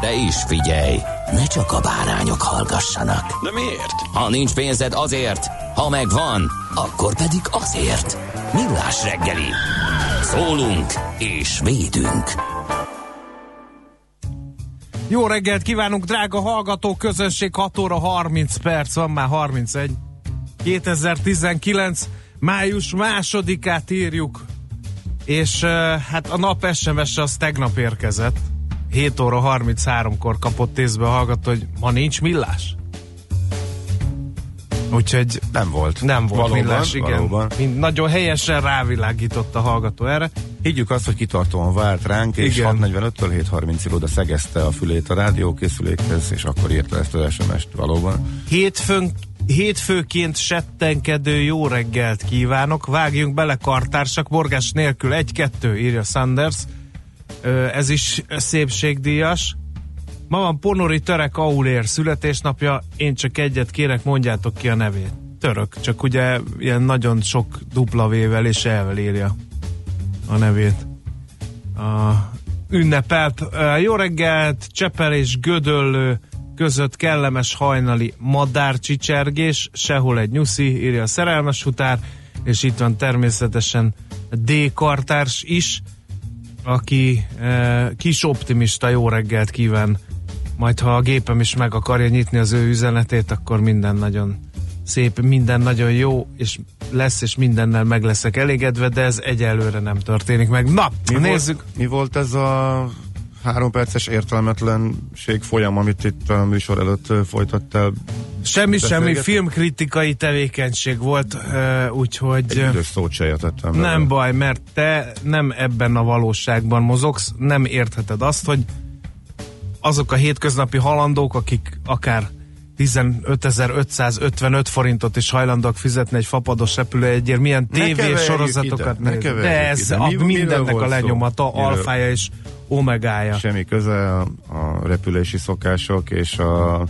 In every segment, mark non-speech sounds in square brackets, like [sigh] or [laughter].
De is figyelj, ne csak a bárányok hallgassanak. De miért? Ha nincs pénzed azért, ha megvan, akkor pedig azért. Millás reggeli. Szólunk és védünk. Jó reggelt kívánunk, drága hallgató közönség, 6 óra 30 perc, van már 31. 2019. május másodikát írjuk, és hát a nap SMS az tegnap érkezett. 7 óra 33-kor kapott észbe a hallgató, hogy ma nincs millás. Úgyhogy Nem volt. nem volt valóban, millás, igen. Valóban. Mind, nagyon helyesen rávilágított a hallgató erre. Higgyük azt, hogy kitartóan várt ránk, és Igen. 6.45-től 7.30-ig oda szegezte a fülét a rádiókészülékhez, és akkor írta ezt az SMS-t valóban. Hétfőn, hétfőként settenkedő jó reggelt kívánok. Vágjunk bele kartársak, borgás nélkül egy-kettő, írja Sanders. Ez is szépségdíjas. Ma van Ponori Törek Aulér születésnapja, én csak egyet kérek, mondjátok ki a nevét. Török, csak ugye ilyen nagyon sok dupla vével és elvel írja a nevét. A ünnepelt. Jó reggelt, Csepel és Gödöllő között kellemes hajnali madárcsicsergés, sehol egy nyuszi, írja a szerelmes futár, és itt van természetesen D. Kartárs is, aki e, kis optimista jó reggelt kíván. Majd ha a gépem is meg akarja nyitni az ő üzenetét, akkor minden nagyon szép, minden nagyon jó, és lesz, és mindennel meg leszek elégedve, de ez egyelőre nem történik meg. Na, Mi nézzük. Volt, mi volt ez a három perces értelmetlenség folyam, amit itt a műsor előtt folytattál? Semmi, semmi filmkritikai tevékenység volt, úgyhogy... Egy szót se. Nem baj, mert te nem ebben a valóságban mozogsz, nem értheted azt, hogy azok a hétköznapi halandók, akik akár 15.555 forintot is hajlandók fizetni egy fapados repülőjegyért, milyen Ne TV keverjük sorozatokat ide, ne De ez ide. a, Mi- miről mindennek a szó? lenyomata, Miről? alfája és omegája. Semmi köze a, a repülési szokások és a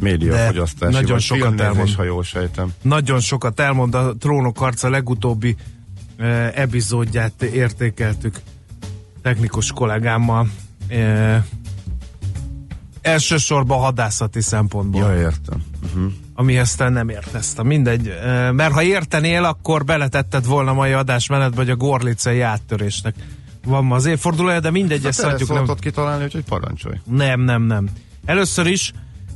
médiafogyasztási. nagyon vagy sokat elmond. ha jól sejtem. Nagyon sokat elmond a Trónok arca legutóbbi eh, epizódját értékeltük technikus kollégámmal. Eh, elsősorban hadászati szempontból, Ja, értem. Uh-huh. amihez te nem érteztem. Mindegy, eh, mert ha értenél, akkor beletetted volna mai adásmenetbe, hogy a gorlicei áttörésnek van ma az évfordulója, de mindegy, ezt Te ezt hagyjuk. Nem, kitalálni, úgyhogy parancsolj. nem, nem, nem. Először is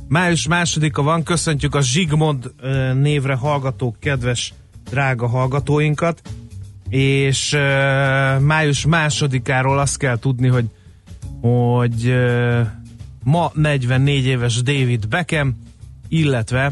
május másodika van, köszöntjük a Zsigmond névre hallgatók, kedves, drága hallgatóinkat, és május másodikáról azt kell tudni, hogy, hogy ma 44 éves David Beckham, illetve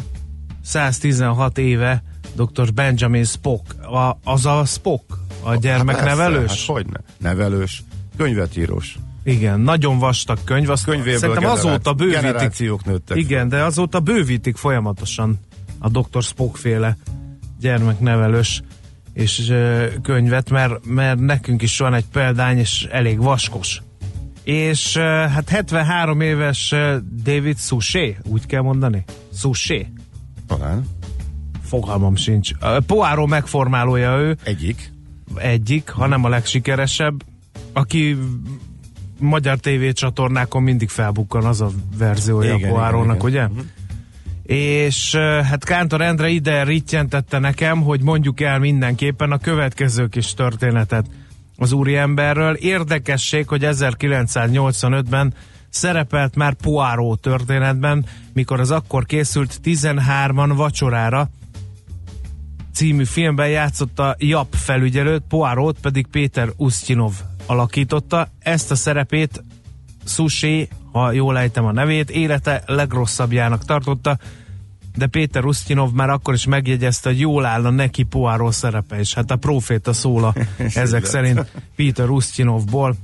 116 éve dr. Benjamin Spock, a, az a Spock, a gyermeknevelős. Hát hogyne. Nevelős, könyvetírós. Igen, nagyon vastag könyv. Azt Könyvéből szerintem generá- azóta bővítik. generációk nőttek Igen, de azóta bővítik folyamatosan a Dr. Spock féle gyermeknevelős és ö, könyvet, mert, mert nekünk is van egy példány, és elég vaskos. És ö, hát 73 éves David Suchet, úgy kell mondani? Suchet? Talán. Fogalmam sincs. Poirot megformálója ő, Egyik. egyik, hanem a legsikeresebb, aki magyar tévécsatornákon mindig felbukkan az a verziója Igen, a Poirónak, igen, ugye? igen. És eh, hát Kántor Endre ide rittyentette nekem, hogy mondjuk el mindenképpen a következő kis történetet az úriemberről. Érdekesség, hogy 1985-ben szerepelt már Poirot történetben, mikor az akkor készült 13-an vacsorára című filmben játszotta Jap felügyelőt, Poirot pedig Péter Ustinov alakította. Ezt a szerepét Sushi, ha jól ejtem a nevét, élete legrosszabbjának tartotta, de Péter Ustinov már akkor is megjegyezte, hogy jól áll a neki Poirot szerepe, és hát a proféta szóla [laughs] ezek szerint Péter Ustinovból,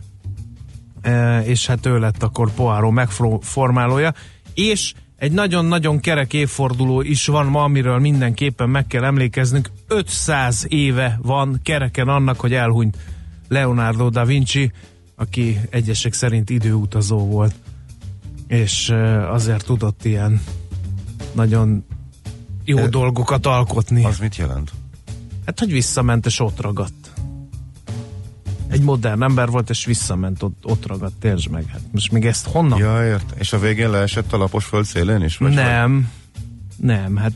e, és hát ő lett akkor Poirot megformálója, és egy nagyon-nagyon kerek évforduló is van ma, amiről mindenképpen meg kell emlékeznünk. 500 éve van kereken annak, hogy elhunyt Leonardo da Vinci, aki egyesek szerint időutazó volt, és azért tudott ilyen nagyon jó De dolgokat alkotni. Az mit jelent? Hát, hogy visszament és ott ragadt. Egy modern ember volt, és visszament, ott, ott ragadt, értsd meg. Hát most még ezt honnan? Ja, ért. És a végén leesett a lapos föld szélén is? Vagy nem, vagy? nem, hát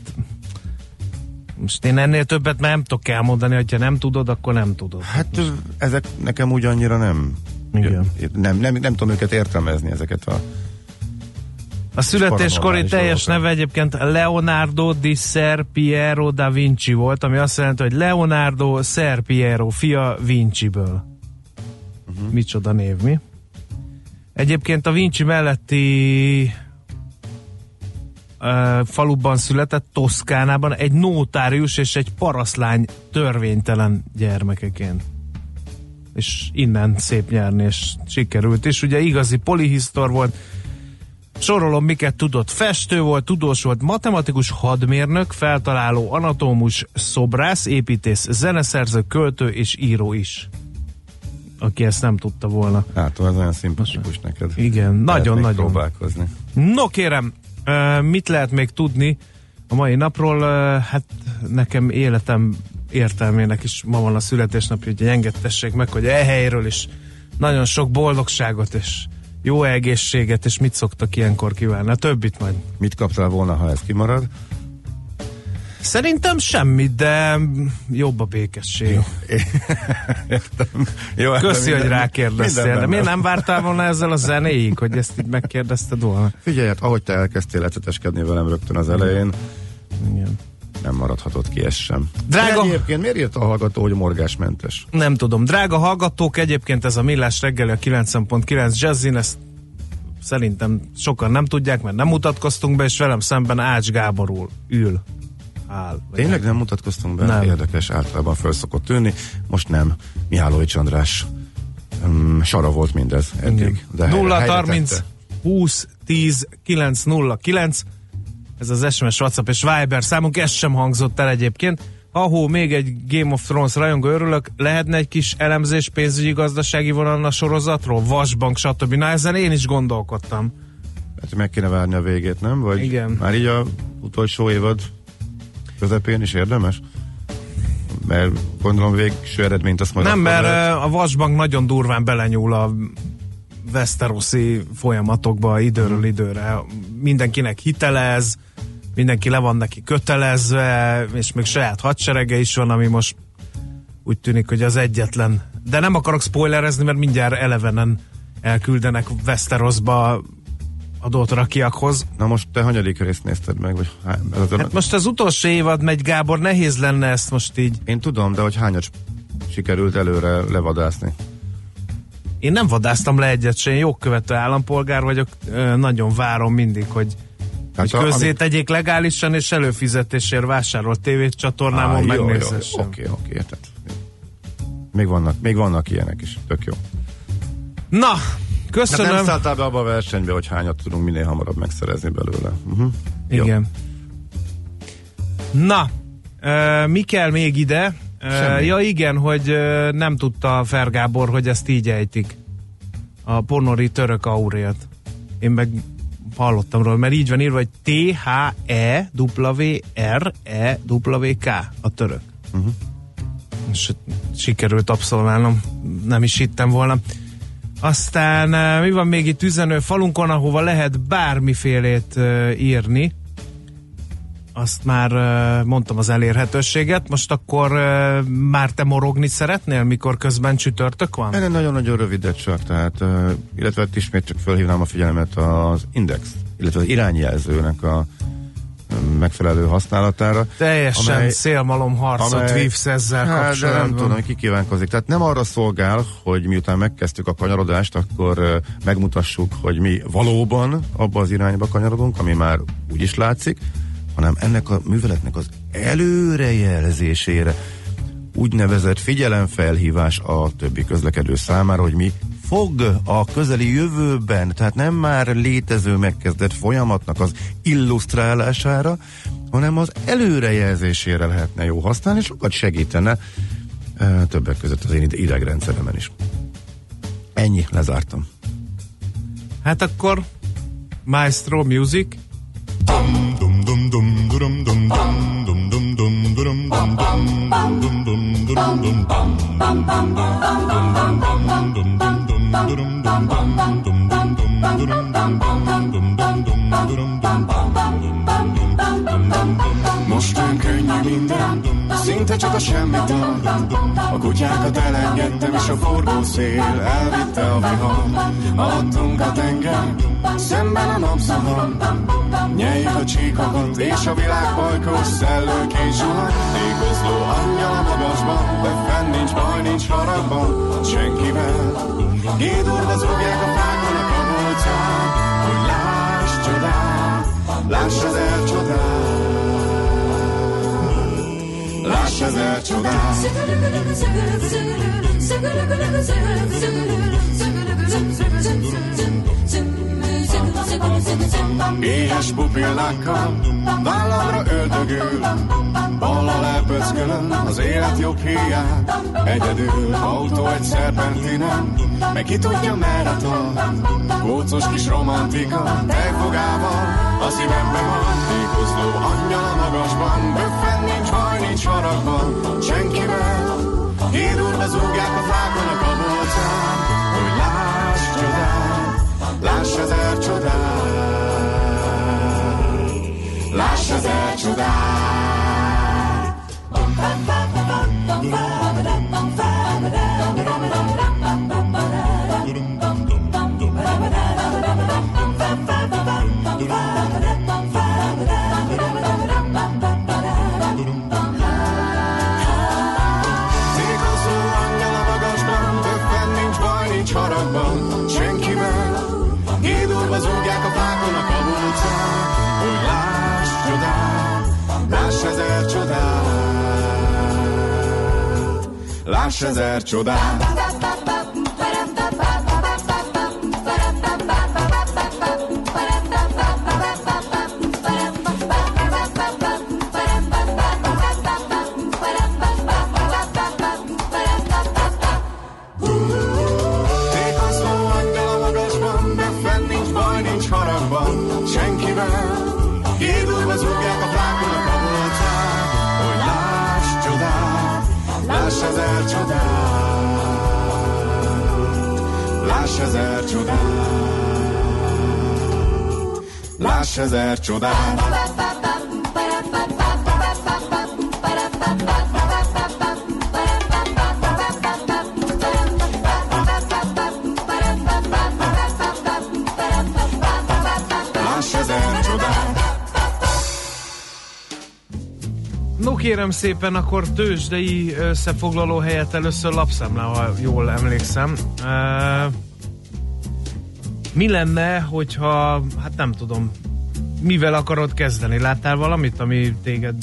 most én ennél többet már nem tudok elmondani, hogyha nem tudod, akkor nem tudod. Hát ezek nekem úgy annyira nem. Igen. Nem, nem, nem tudom őket értelmezni, ezeket a a születéskori teljes neve egyébként Leonardo di Ser Piero da Vinci volt, ami azt jelenti, hogy Leonardo Ser Piero, fia Vinciből. Uh-huh. Micsoda név, mi? Egyébként a Vinci melletti faluban született, Toszkánában egy nótárius és egy paraszlány törvénytelen gyermekeként. És innen szép nyerni, és sikerült is. Ugye igazi polihisztor volt, Sorolom, miket tudott. Festő volt, tudós volt, matematikus, hadmérnök, feltaláló, anatómus, szobrász, építész, zeneszerző, költő és író is. Aki ezt nem tudta volna. Hát, ez olyan szimpatikus neked. Igen, nagyon-nagyon. próbálkozni. No kérem, mit lehet még tudni a mai napról? Hát nekem életem értelmének is ma van a születésnapja, hogy engedtessék meg, hogy e helyről is nagyon sok boldogságot és jó egészséget, és mit szoktak ilyenkor kívánni? A többit majd. Mit kaptál volna, ha ez kimarad? Szerintem semmit, de jobb a békesség. Jó, [laughs] értem. Jó, Köszi, minden, hogy rákérdeztél. De miért nem vártál volna ezzel a zenéig, hogy ezt így megkérdezted volna? Figyelj, hát ahogy te elkezdtél eceteskedni velem rögtön az elején, Igen nem maradhatott ki ez sem. Drága... De egyébként miért írt a hallgató, hogy morgásmentes? Nem tudom. Drága hallgatók, egyébként ez a Millás reggeli a 9.9 Jazzin, ezt szerintem sokan nem tudják, mert nem mutatkoztunk be, és velem szemben Ács Gáborul ül. Áll, Tényleg nem mutatkoztunk be? Nem. Érdekes, általában föl szokott tűnni. Most nem. Mihálovics András um, sara volt mindez eddig. De 0 30 20 10 9 0 9 ez az SMS, WhatsApp és Viber számunk, ez sem hangzott el egyébként. Ahó, még egy Game of Thrones rajongó örülök, lehetne egy kis elemzés pénzügyi gazdasági vonalna sorozatról, Vasbank, stb. Na ezen én is gondolkodtam. Hát meg kéne várni a végét, nem? Vagy Igen. Már így a utolsó évad közepén is érdemes? Mert gondolom végső eredményt azt majd Nem, mert lehet. a Vasbank nagyon durván belenyúl a Westeroszi folyamatokba időről időre. Mindenkinek hitelez, mindenki le van neki kötelezve, és még saját hadserege is van, ami most úgy tűnik, hogy az egyetlen. De nem akarok spoilerezni, mert mindjárt elevenen elküldenek Westerosba adott rakiakhoz. Na most te hanyadik részt nézted meg? Vagy hány, hát most az utolsó évad megy, Gábor, nehéz lenne ezt most így. Én tudom, de hogy hányat sikerült előre levadászni? Én nem vadáztam le egyet se, én jogkövető állampolgár vagyok, nagyon várom mindig, hogy Hát hogy közzé amit... tegyék legálisan, és előfizetésért vásárolt tévécsatornámon megnézhessem. Oké, oké, tehát még vannak, még vannak ilyenek is, tök jó. Na, köszönöm. Hát nem szálltál be abba a versenybe, hogy hányat tudunk minél hamarabb megszerezni belőle. Uh-huh. Igen. Jó. Na, uh, mi kell még ide? Uh, ja igen, hogy uh, nem tudta Fergábor, hogy ezt így ejtik. A ponori török aurélt. Én meg hallottam róla, mert így van írva, hogy T-H-E-W-R-E-W-K a török. Uh-huh. És sikerült abszolválnom, nem is hittem volna. Aztán eh, mi van még itt üzenő falunkon, ahova lehet bármifélét uh, írni. azt már mondtam az elérhetőséget, most akkor már te morogni szeretnél, mikor közben csütörtök van? Ennél nagyon-nagyon rövidet csak, tehát, illetve ismét csak felhívnám a figyelmet az index, illetve az irányjelzőnek a megfelelő használatára. Teljesen amely, szélmalom harcot amely, vívsz ezzel hát, kapcsolatban. Nem tudom, hogy ki kívánkozik. Tehát nem arra szolgál, hogy miután megkezdtük a kanyarodást, akkor megmutassuk, hogy mi valóban abba az irányba kanyarodunk, ami már úgy is látszik, hanem ennek a műveletnek az előrejelzésére úgynevezett figyelemfelhívás a többi közlekedő számára, hogy mi fog a közeli jövőben, tehát nem már létező megkezdett folyamatnak az illusztrálására, hanem az előrejelzésére lehetne jó használni, és sokat segítene e, többek között az én idegrendszeremen is. Ennyi, lezártam. Hát akkor Maestro Music. Most olyan könnyű minden, szinte csak a semmit A kutyákat elengedtem, és a forgó szél elvitte a vihar. Alattunk a tenger, szemben a napszahar. Nyeljük a csíkokat, és a világ bajkos szellőként zsuhan. Ékozló angyal a magasban, de fenn nincs baj, nincs haragban, senkivel. Gédurva zúgják a fákon a kabolcán, hogy láss csodát, láss ezer csodát. Láss ezer csodát. Éhes pupillákkal vállamra öldögül. Balla lepöckölön az élet jobb hiány Egyedül autó egy szerpentinen Meg ki tudja merre tart. Kócos kis romantika Tejfogával a szívembe van. Tékozló angyal a magasban Böffen nincs baj, nincs haragban. Senkivel Hírulva zúgják a fákon a kabolcán Hogy láss csodát Láss ezer csodát Láss ezer csodát ezer csodát! Ezer csodát! No kérem szépen, akkor tőzsdei összefoglaló helyett először lapszemle, ha jól emlékszem. Uh, mi lenne, hogyha, hát nem tudom, mivel akarod kezdeni? Láttál valamit, ami téged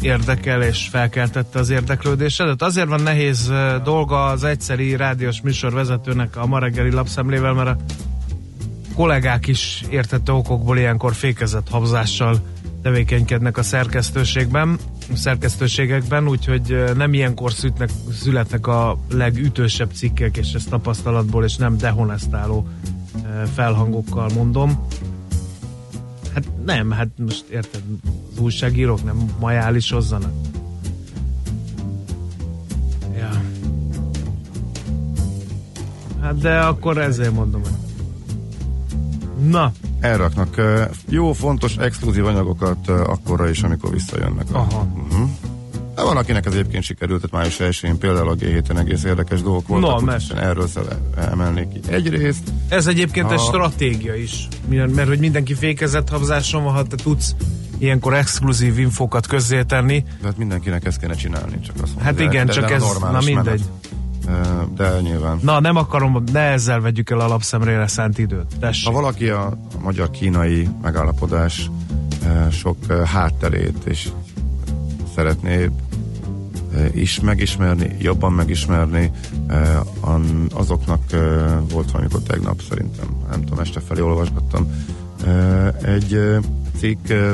érdekel és felkeltette az érdeklődésedet? Azért van nehéz dolga az egyszeri rádiós műsorvezetőnek a ma reggeli lapszemlével, mert a kollégák is értette okokból ilyenkor fékezett habzással tevékenykednek a szerkesztőségben, szerkesztőségekben, úgyhogy nem ilyenkor születnek, születnek a legütősebb cikkek, és ezt tapasztalatból, és nem dehonestáló felhangokkal mondom. Hát nem, hát most érted, az újságírók nem majálishozzanak. Ja. Hát de akkor ezért mondom. Na, elraknak jó, fontos, exkluzív anyagokat akkorra is, amikor visszajönnek. Aha. Uh-huh. De van, akinek ez egyébként sikerült, tehát május 1 például a G7-en egész érdekes dolgok voltak. Na, mesélj. erről emelnék ki egyrészt. Ez egyébként egy A- stratégia is, mert, mert hogy mindenki fékezett habzáson van, ha te tudsz ilyenkor exkluzív infókat közzétenni. De hát mindenkinek ezt kéne csinálni, csak azt mondom, Hát igen, de- csak de ez- na mindegy. Menet. De nyilván. Na, nem akarom, ne ezzel vegyük el a lapszemrére szánt időt. Tessék. Ha valaki a, a magyar-kínai megállapodás sok hátterét és szeretné is megismerni, jobban megismerni, eh, azoknak eh, volt valamikor tegnap szerintem, nem tudom, este felé olvasgattam eh, egy eh, cikk, eh,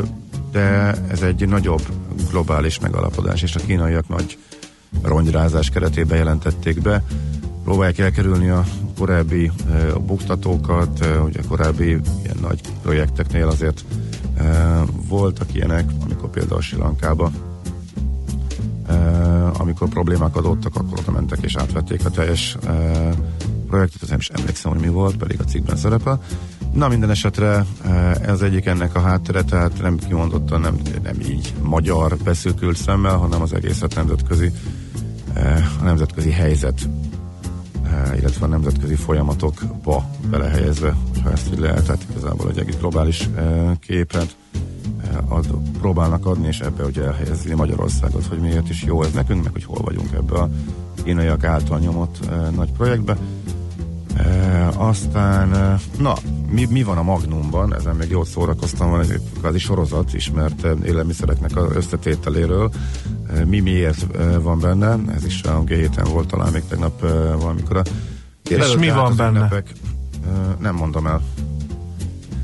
de ez egy nagyobb globális megalapodás, és a kínaiak nagy rongyrázás keretében jelentették be. Próbálják elkerülni a korábbi uh, buktatókat, ugye a korábbi ilyen nagy projekteknél azért voltak ilyenek, amikor például Sri Lankába amikor problémák adottak, akkor oda mentek és átvették a teljes uh, projektet, ez nem is emlékszem, hogy mi volt, pedig a cikkben szerepel. Na minden esetre uh, ez egyik ennek a háttere, tehát nem kimondottan nem, nem így magyar beszűkült szemmel, hanem az egészet nemzetközi uh, a nemzetközi helyzet illetve a nemzetközi folyamatokba belehelyezve, hogyha ezt így lehet, tehát igazából egy egész globális képet ad, próbálnak adni, és ebbe ugye elhelyezni Magyarországot, hogy miért is jó ez nekünk, meg hogy hol vagyunk ebbe a kínaiak által nyomott uh, nagy projektbe. Uh, aztán, uh, na, mi, mi van a Magnumban? Ezen még jót szórakoztam, van egy kvázi sorozat ismert uh, élelmiszereknek az összetételéről. Uh, mi miért uh, van benne? Ez is a G7-en volt talán még tegnap uh, valamikor a És mi van az benne? Ünnepek, uh, nem mondom el.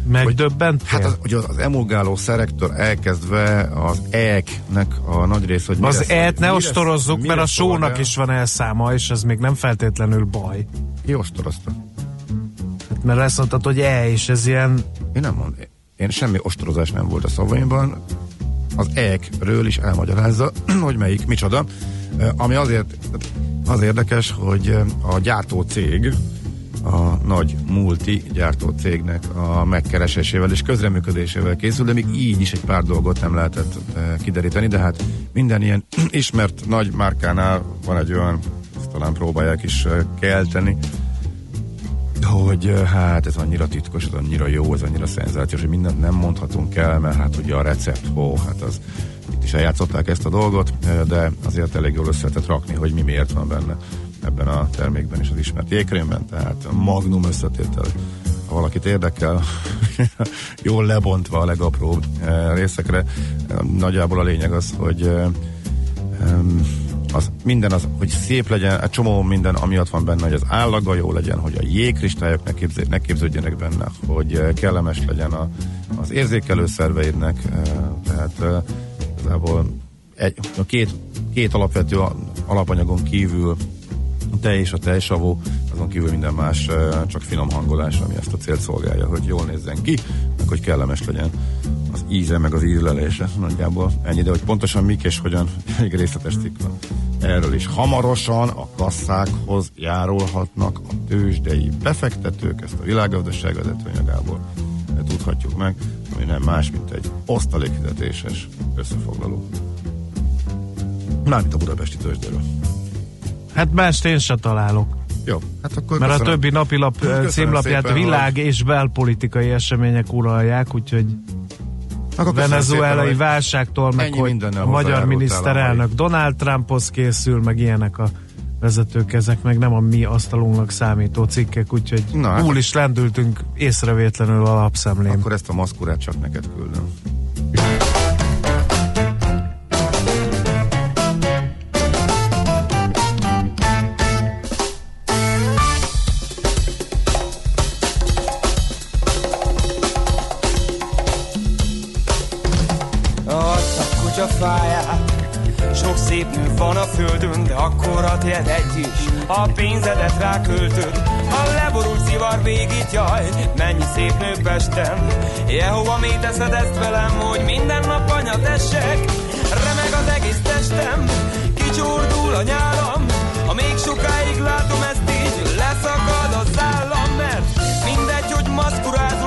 Megdöbbentél? Hát az, ugye az emulgáló szerektől elkezdve az EK-nek a nagy része, hogy az et ne mire- ostorozzuk, mire mert a sónak is van elszáma, és ez még nem feltétlenül baj. Ki ostorozta? Hát, mert azt mondtad, hogy e, és ez ilyen Én nem mondom. Én semmi ostorozás nem volt a szavaimban. Az EK-ről is elmagyarázza, [clears throat] hogy melyik, micsoda. Ami azért az érdekes, hogy a gyártó cég, a nagy multi gyártó cégnek a megkeresésével és közreműködésével készül, de még így is egy pár dolgot nem lehetett eh, kideríteni, de hát minden ilyen [clears throat] ismert nagy márkánál van egy olyan, ezt talán próbálják is eh, kelteni, hogy eh, hát ez annyira titkos, ez annyira jó, ez annyira szenzációs, hogy mindent nem mondhatunk el, mert hát ugye a recept, ó, hát az itt is eljátszották ezt a dolgot, de azért elég jól össze rakni, hogy mi miért van benne ebben a termékben és az ismert jégkrémben, tehát magnum összetétel. Ha valakit érdekel, [laughs] jól lebontva a legapróbb eh, részekre, eh, nagyjából a lényeg az, hogy eh, az minden az, hogy szép legyen, egy csomó minden amiatt van benne, hogy az állaga jó legyen, hogy a jégkristályok ne, képzé, ne képződjenek benne, hogy kellemes legyen a, az érzékelő szerveidnek, eh, tehát eh, igazából egy, a két, két alapvető alapanyagon kívül tej és a tejsavó, azon kívül minden más csak finom hangolás, ami ezt a célt szolgálja, hogy jól nézzen ki, meg hogy kellemes legyen az íze, meg az ízlelése. Nagyjából ennyi, de hogy pontosan mik és hogyan, [laughs] egy részletes cikk van. Erről is hamarosan a kasszákhoz járulhatnak a tőzsdei befektetők, ezt a világgazdaság vezetőanyagából tudhatjuk meg, ami nem más, mint egy osztalékfizetéses összefoglaló. Mármint a budapesti tőzsdéről. Hát mást én se találok. Jó, hát akkor Mert a köszönöm. többi napilap Köszönöm címlapját szépen, világ és belpolitikai események uralják, úgyhogy Akkor köszönöm venezuelai szépen, hogy- válságtól, meg hogy a magyar miniszterelnök a Donald Trumphoz készül, meg ilyenek a vezetők, ezek meg nem a mi asztalunknak számító cikkek, úgyhogy Na, hát- túl is lendültünk észrevétlenül a lapszemlén. Akkor ezt a maszkurát csak neked küldöm. Akkor a egy is A pénzedet ráköltöd, a leborult szivar végig jaj Mennyi szép nő Pesten Jehova, mit teszed ezt velem, hogy minden nap anyat essek Remeg az egész testem, kicsordul a nyálam. Ha még sokáig látom ezt így, leszakad az állam Mert mindegy, hogy maszkurázol,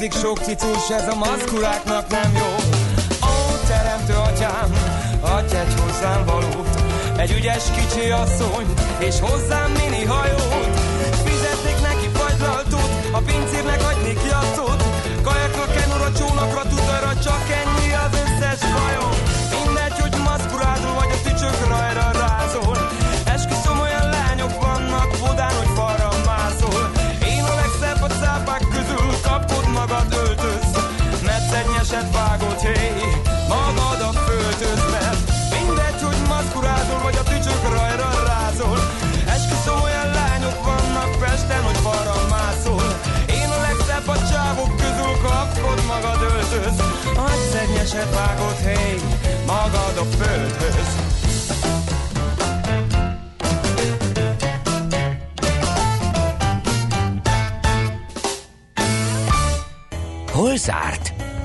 utazik sok cicus, ez a maszkuláknak nem jó. Ó, teremtő atyám, adj egy hozzám valót, egy ügyes kicsi asszony, és hozzám mini hajót. Fizetnék neki fagylaltót, a pincérnek adnék jattot, Metszegyeset vágott, hé, magad a földhöz, mert mindegy, hogy maszkurázol, vagy a tücsök rajra rázol. Esküszöm, olyan lányok vannak Pesten, hogy falra mászol. Én a legszebb a csávok közül, kapod magad öltöz. Agyszegnyeset vágott, hé, magad a földhöz.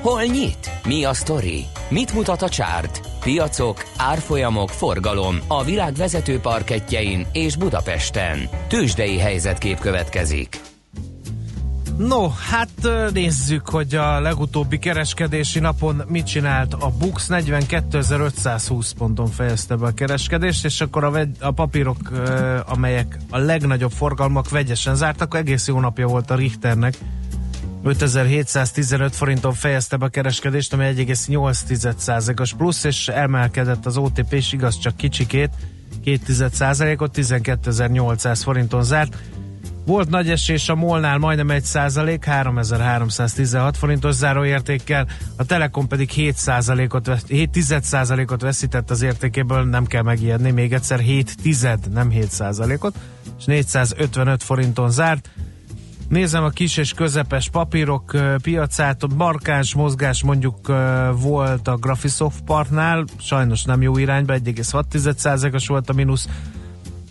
Hol nyit? Mi a sztori? Mit mutat a csárt? Piacok, árfolyamok, forgalom a világ vezető parketjein és Budapesten. Tősdei helyzetkép következik. No, hát nézzük, hogy a legutóbbi kereskedési napon mit csinált. A Bux 42.520 ponton fejezte be a kereskedést, és akkor a, vegy, a papírok, amelyek a legnagyobb forgalmak vegyesen zártak, egész jó napja volt a Richternek. 5715 forinton fejezte be a kereskedést, ami 1,8%-os plusz, és emelkedett az OTP is, igaz csak kicsikét, 2%-ot, 12.800 forinton zárt. Volt nagy esés a Molnál majdnem 1 százalék, 3316 forintos záróértékkel, a Telekom pedig 7 százalékot, 7 tized százalékot veszített az értékéből, nem kell megijedni, még egyszer 7 tized, nem 7 százalékot, és 455 forinton zárt. Nézem a kis és közepes papírok piacát, markáns mozgás mondjuk volt a Graphisoft partnál, sajnos nem jó irányba, 1,6%-os volt a mínusz,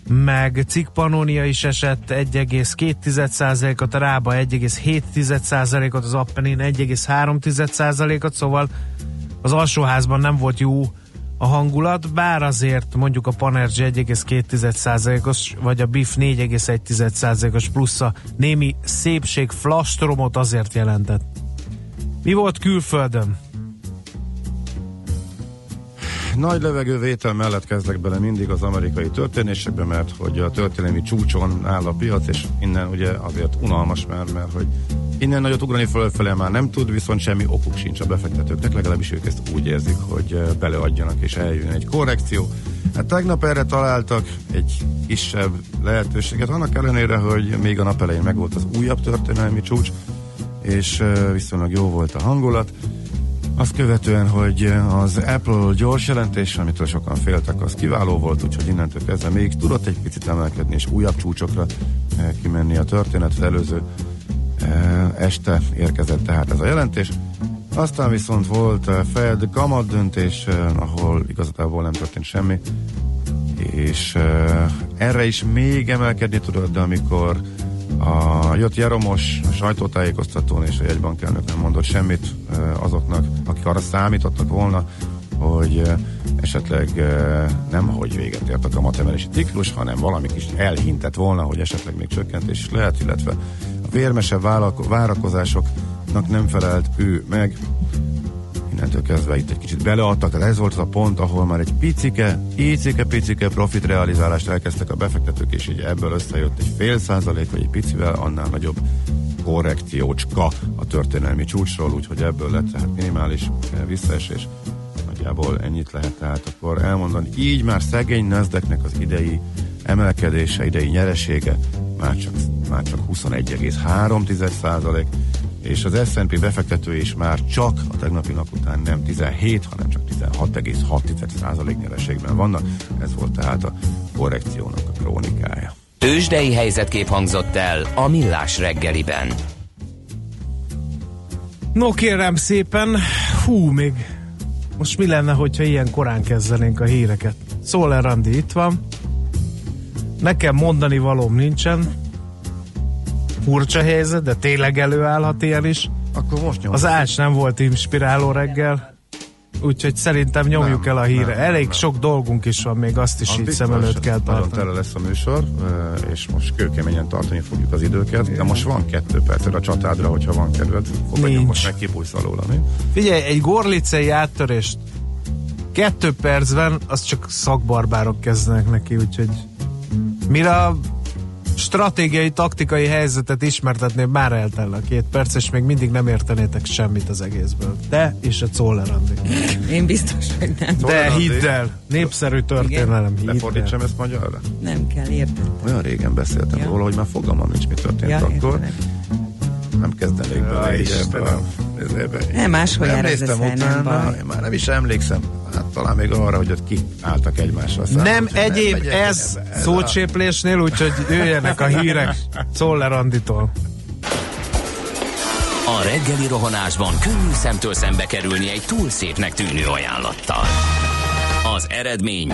meg Cikk Pannonia is esett 1,2%-ot, a Rába 1,7%-ot, az Appenin 1,3%-ot, szóval az alsóházban nem volt jó a hangulat, bár azért mondjuk a Panergy 1,2%-os, vagy a BIF 4,1%-os plusz a némi szépség flastromot azért jelentett. Mi volt külföldön? Nagy levegővétel mellett kezdek bele mindig az amerikai történésekbe, mert hogy a történelmi csúcson áll a piac, és innen ugye azért unalmas, mert, mert hogy innen nagyot ugrani fölfele már nem tud, viszont semmi okuk sincs a befektetőknek, legalábbis ők ezt úgy érzik, hogy eh, beleadjanak és eljön egy korrekció. Hát tegnap erre találtak egy kisebb lehetőséget, annak ellenére, hogy még a nap elején megvolt az újabb történelmi csúcs, és eh, viszonylag jó volt a hangulat. Azt követően, hogy az Apple gyors jelentés, amitől sokan féltek, az kiváló volt, úgyhogy innentől kezdve még tudott egy picit emelkedni, és újabb csúcsokra eh, kimenni a történet. Az előző eh, este érkezett tehát ez a jelentés. Aztán viszont volt eh, Fed kamat döntés, ahol igazából nem történt semmi, és erre is még emelkedni tudott, de amikor a, jött Jeromos a sajtótájékoztatón, és a jegybankelnök nem mondott semmit azoknak, akik arra számítottak volna, hogy esetleg nem hogy véget ért a kamatemelési ciklus, hanem valami kis elhintett volna, hogy esetleg még csökkentés is lehet, illetve a vérmesebb várakozásoknak nem felelt ő meg, innentől kezdve itt egy kicsit beleadtak, tehát ez volt az a pont, ahol már egy picike, icike, picike profit realizálást elkezdtek a befektetők, és így ebből összejött egy fél százalék, vagy egy picivel annál nagyobb korrekciócska a történelmi csúcsról, úgyhogy ebből lett tehát minimális visszaesés. Nagyjából ennyit lehet tehát akkor elmondani. Így már szegény nasdaq az idei emelkedése, idei nyeresége már csak, már csak 21,3 százalék, és az S&P befektető is már csak a tegnapi nap után nem 17, hanem csak 16,6% nyereségben vannak. Ez volt tehát a korrekciónak a krónikája. Tőzsdei helyzetkép hangzott el a Millás reggeliben. No kérem szépen, hú, még most mi lenne, hogyha ilyen korán kezdenénk a híreket? Szóler Randi itt van. Nekem mondani valóm nincsen. Furcsa helyzet, de tényleg előállhat ilyen is. Akkor most nyomjuk. Az Ács nem volt inspiráló reggel. Úgyhogy szerintem nyomjuk Nem, el a híre. nem, Elég nem. sok dolgunk is van, még azt is Az így szem előtt kell tartani. tele lesz a műsor, eh, és most kőkeményen tartani fogjuk az időket, de most van kettő percre a csatádra, hogyha van kedved. Nincs. most megkipulsz alóla, mi? Figyelj, egy gorlicei áttörést kettő percben, az csak szakbarbárok kezdenek neki, úgyhogy mire a stratégiai, taktikai helyzetet ismertetné, már eltell a két perc, és még mindig nem értenétek semmit az egészből. Te és a Czoller. Én biztos, hogy nem. De hidd el, népszerű történelem, hidd. Lefordítsam ezt magyarra? Nem kell, érted? Olyan régen beszéltem Ja. róla, hogy már fogalmam nincs, mi történt Ja, akkor. értelek. Nem kezdenék bele így ebbe Istenem. a-. Nem, máshol nem néztem nem utána, én már nem is emlékszem. Hát talán még arra, hogy ott ki álltak egymásra. szemben, Nem úgyhogy egyéb megyek ez. Ez szócséplésnél, úgyhogy jöjjenek a hírek Czoller Anditól. A reggeli rohanásban könnyű szemtől szembe kerülni egy túl szépnek tűnő ajánlattal. Az eredmény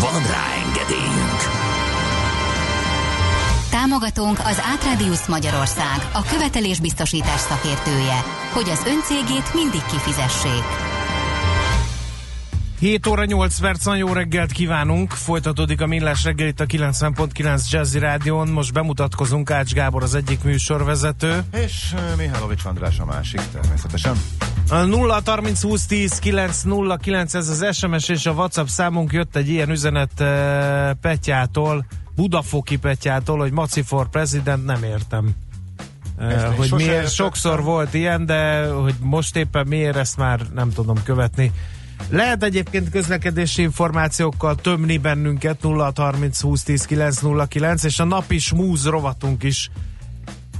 Van rá engedélyünk! Támogatónk az Átrádiusz Magyarország, a követelésbiztosítás szakértője, hogy az öncégét mindig kifizessék. 7 óra 8 percen jó reggelt kívánunk, folytatódik a Millás reggel itt a 90.9 Jazzy Rádión, most bemutatkozunk, Ács Gábor az egyik műsorvezető. És Mihálovics András a másik, természetesen. A 0 30 20 10 9 0 9 ez az SMS és a WhatsApp számunk jött egy ilyen üzenet Petyától, Budafoki Petyától, hogy Maci for President, nem értem. Ezt hogy miért sokszor volt ilyen, de hogy most éppen miért ezt már nem tudom követni. Lehet egyébként közlekedési információkkal tömni bennünket 0 30 20 10 909 és a napi smúz rovatunk is.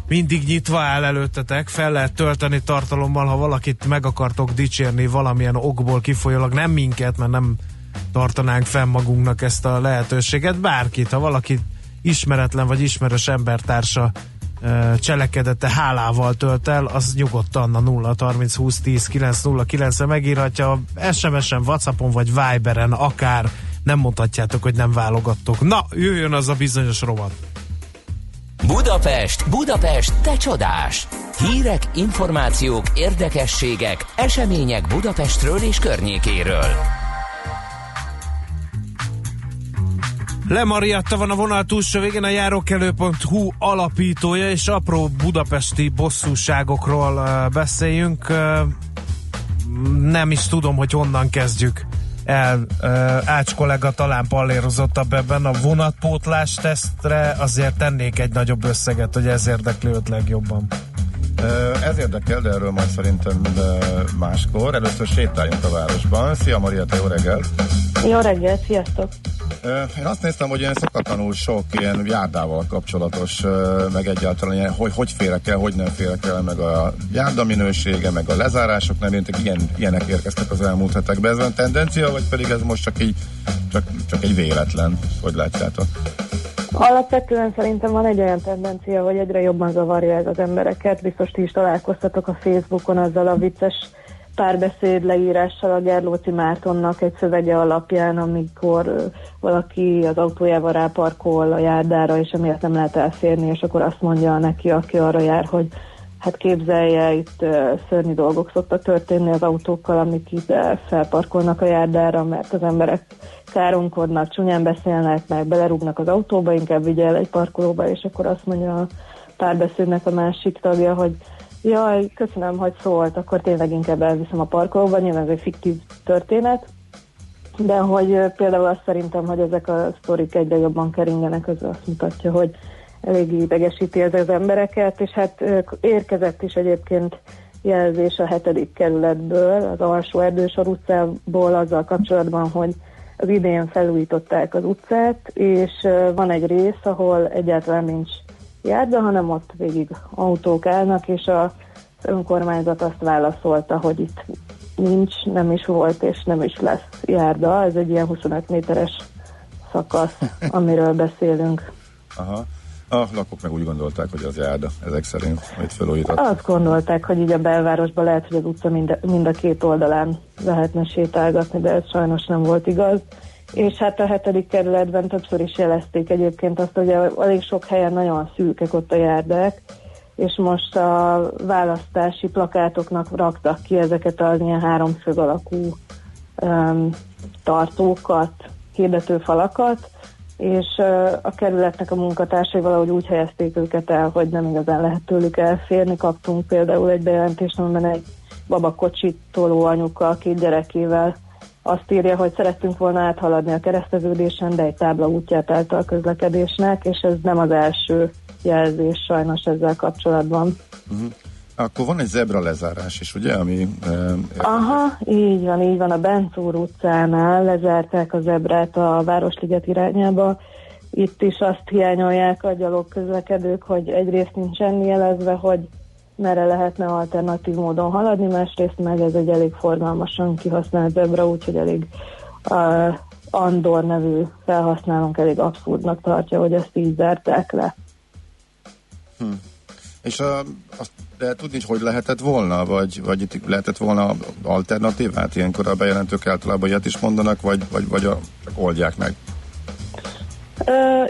Mindig nyitva áll előttetek, fel lehet tölteni tartalommal, ha valakit meg akartok dicsérni valamilyen okból kifolyólag, nem minket, mert nem tartanánk fenn magunknak ezt a lehetőséget, bárkit, ha valaki ismeretlen vagy ismerős embertársa cselekedete hálával tölt el, az nyugodtan a 0 30 20 10 909 re megírhatja SMS-en, Whatsappon vagy Viberen, akár nem mondhatjátok, hogy nem válogattok. Na, jöjjön az a bizonyos rovat. Budapest, Budapest, te csodás! Hírek, információk, érdekességek, események Budapestről és környékéről. Le Mariatta van a vonal túlsó végén, a járókelő.hu alapítója, és apró budapesti bosszúságokról beszéljünk. Nem is tudom, hogy honnan kezdjük el. Ács kollega talán pallérozottabb ebben a vonatpótlás tesztre, azért tennék egy nagyobb összeget, hogy ez érdekli őt legjobban. Ez érdekel, de erről majd szerintem máskor. Először sétáljunk a városban. Szia Maria, te jó reggelt! Jó reggelt, sziasztok! Én azt néztem, hogy ilyen szokatlanul sok ilyen járdával kapcsolatos, meg egyáltalán ilyen, hogy hogy férek el, hogy nem férek el, meg a járda minősége, meg a lezárások nem értek, ilyen, ilyenek érkeztek az elmúlt hetekben. Ez van tendencia, vagy pedig ez most csak így, csak, csak egy véletlen, hogy látjátok? Alapvetően szerintem van egy olyan tendencia, hogy egyre jobban zavarja ez az embereket. Biztos ti is találkoztatok a Facebookon azzal a vicces párbeszéd leírással a Gerlóci Mártonnak egy szövege alapján, amikor valaki az autójával ráparkol a járdára, és emiatt nem lehet elférni, és akkor azt mondja neki, aki arra jár, hogy hát képzelje, itt szörnyű dolgok szoktak történni az autókkal, amik itt felparkolnak a járdára, mert az emberek káromkodnak, csúnyán beszélnek, meg belerúgnak az autóba, inkább vigye el egy parkolóba, és akkor azt mondja a párbeszédnek a másik tagja, hogy Jaj, köszönöm, hogy szólt, akkor tényleg inkább elviszem a parkolóba, nyilván ez egy fiktív történet, de hogy például azt szerintem, hogy ezek a sztorik egyre jobban keringenek, az azt mutatja, hogy elég idegesíti ez az embereket, és hát érkezett is egyébként jelzés a hetedik kerületből, az alsó erdősor utcából azzal kapcsolatban, hogy az idén felújították az utcát, és van egy rész, ahol egyáltalán nincs járda, hanem ott végig autók állnak, és a önkormányzat azt válaszolta, hogy itt nincs, nem is volt, és nem is lesz járda. Ez egy ilyen 25 méteres szakasz, [laughs] amiről beszélünk. Aha. A lakók meg úgy gondolták, hogy az járda, ezek szerint, amit felújított. Azt gondolták, hogy így a belvárosban lehet, hogy az utca mind, mind a két oldalán lehetne sétálgatni, de ez sajnos nem volt igaz és hát a hetedik kerületben többször is jelezték egyébként azt, hogy elég sok helyen nagyon szűkek ott a járdák, és most a választási plakátoknak raktak ki ezeket az ilyen háromszög alakú um, tartókat, hirdetőfalakat, és uh, a kerületnek a munkatársai valahogy úgy helyezték őket el, hogy nem igazán lehet tőlük elférni. Kaptunk például egy bejelentést, amiben egy babakocsit toló anyuka két gyerekével azt írja, hogy szerettünk volna áthaladni a kereszteződésen, de egy tábla útját állt a közlekedésnek, és ez nem az első jelzés sajnos ezzel kapcsolatban. Uh-huh. Akkor van egy zebra lezárás is, ugye? Ami, uh, Aha, így van, így van. A Bencúr utcánál lezárták a zebrát a Városliget irányába. Itt is azt hiányolják a gyalog közlekedők, hogy egyrészt nincsen jelezve, hogy merre lehetne alternatív módon haladni, másrészt meg ez egy elég forgalmasan kihasznált zebra, úgyhogy elég uh, Andor nevű felhasználónk elég abszurdnak tartja, hogy ezt így zárták le. Hm. És a, azt de tudni, hogy lehetett volna, vagy, vagy itt lehetett volna alternatívát? Ilyenkor a bejelentők általában ilyet is mondanak, vagy, vagy, vagy a, oldják meg?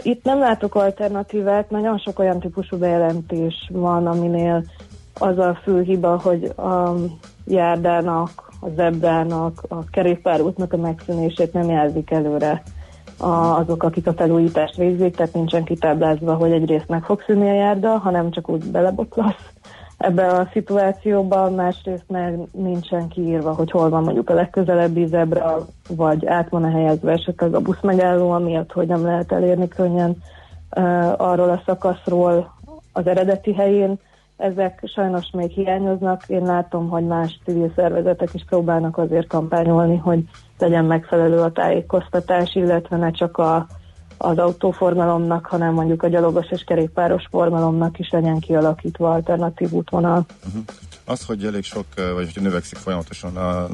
Itt nem látok alternatívát, nagyon sok olyan típusú bejelentés van, aminél az a fő hiba, hogy a járdának, a zebrának, a kerékpárútnak a megszűnését nem jelzik előre azok, akik a felújítást végzik, tehát nincsen kitáblázva, hogy egyrészt meg fog szűnni a járda, hanem csak úgy belebotlasz ebbe a szituációba, másrészt meg nincsen kiírva, hogy hol van mondjuk a legközelebbi zebra, vagy át van a helyezve esetleg a busz megálló, amiatt, hogy nem lehet elérni könnyen uh, arról a szakaszról az eredeti helyén, ezek sajnos még hiányoznak. Én látom, hogy más civil szervezetek is próbálnak azért kampányolni, hogy legyen megfelelő a tájékoztatás, illetve ne csak a, az autóforgalomnak, hanem mondjuk a gyalogos és kerékpáros forgalomnak is legyen kialakítva alternatív útvonal. Uh-huh. Az, hogy elég sok, vagy hogy növekszik folyamatosan a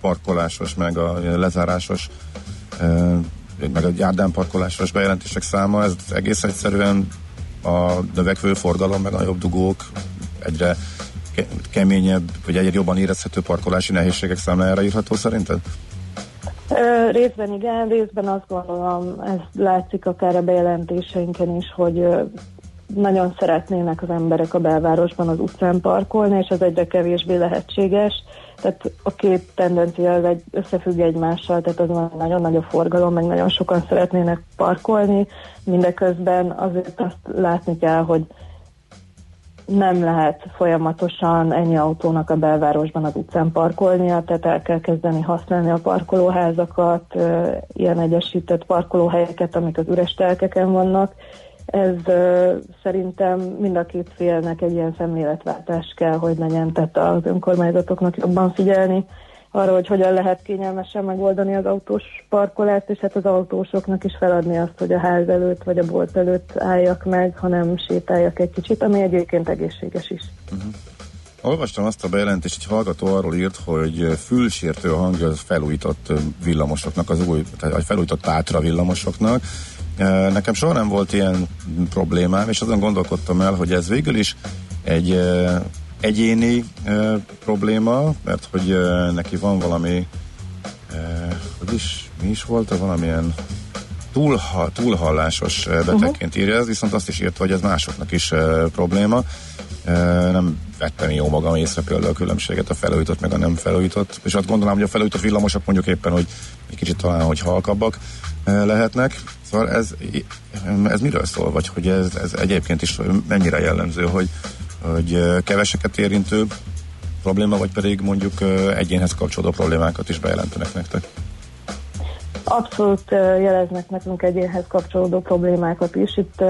parkolásos, meg a lezárásos, meg a járdán parkolásos bejelentések száma, ez egész egyszerűen a növekvő forgalom, meg a jobb dugók egyre keményebb, vagy egyre jobban érezhető parkolási nehézségek számlájára írható szerinted? Ö, részben igen, részben azt gondolom, ez látszik akár a bejelentéseinken is, hogy ö, nagyon szeretnének az emberek a belvárosban az utcán parkolni, és ez egyre kevésbé lehetséges. Tehát a két tendencia az egy, összefügg egymással, tehát az nagyon nagy a forgalom, meg nagyon sokan szeretnének parkolni, mindeközben azért azt látni kell, hogy nem lehet folyamatosan ennyi autónak a belvárosban az utcán parkolnia, tehát el kell kezdeni használni a parkolóházakat, ilyen egyesített parkolóhelyeket, amik az üres telkeken vannak. Ez szerintem mind a két félnek egy ilyen szemléletváltás kell, hogy legyen, tehát az önkormányzatoknak jobban figyelni arra, hogy hogyan lehet kényelmesen megoldani az autós parkolást, és hát az autósoknak is feladni azt, hogy a ház előtt vagy a bolt előtt álljak meg, hanem sétáljak egy kicsit, ami egyébként egészséges is. Uh-huh. Olvastam azt a bejelentést, hogy hallgató arról írt, hogy fülsértő a hangja felújított villamosoknak, az új, tehát felújított Tátra villamosoknak. Nekem soha nem volt ilyen problémám, és azon gondolkodtam el, hogy ez végül is egy egyéni probléma, mert hogy neki van valami, hogy is, mi is volt, valamilyen túlha, túlhallásos betegként írja ez, viszont azt is írta, hogy ez másoknak is probléma. Nem vettem jó magam észre például a különbséget a felújított meg a nem felújított, és azt gondolom, hogy a felújított villamosok mondjuk éppen, hogy egy kicsit talán, hogy halkabbak lehetnek. Szóval ez, ez miről szól, vagy hogy ez, ez egyébként is mennyire jellemző, hogy, hogy keveseket érintő probléma, vagy pedig mondjuk egyénhez kapcsolódó problémákat is bejelentenek nektek? Abszolút jeleznek nekünk egyénhez kapcsolódó problémákat is. Itt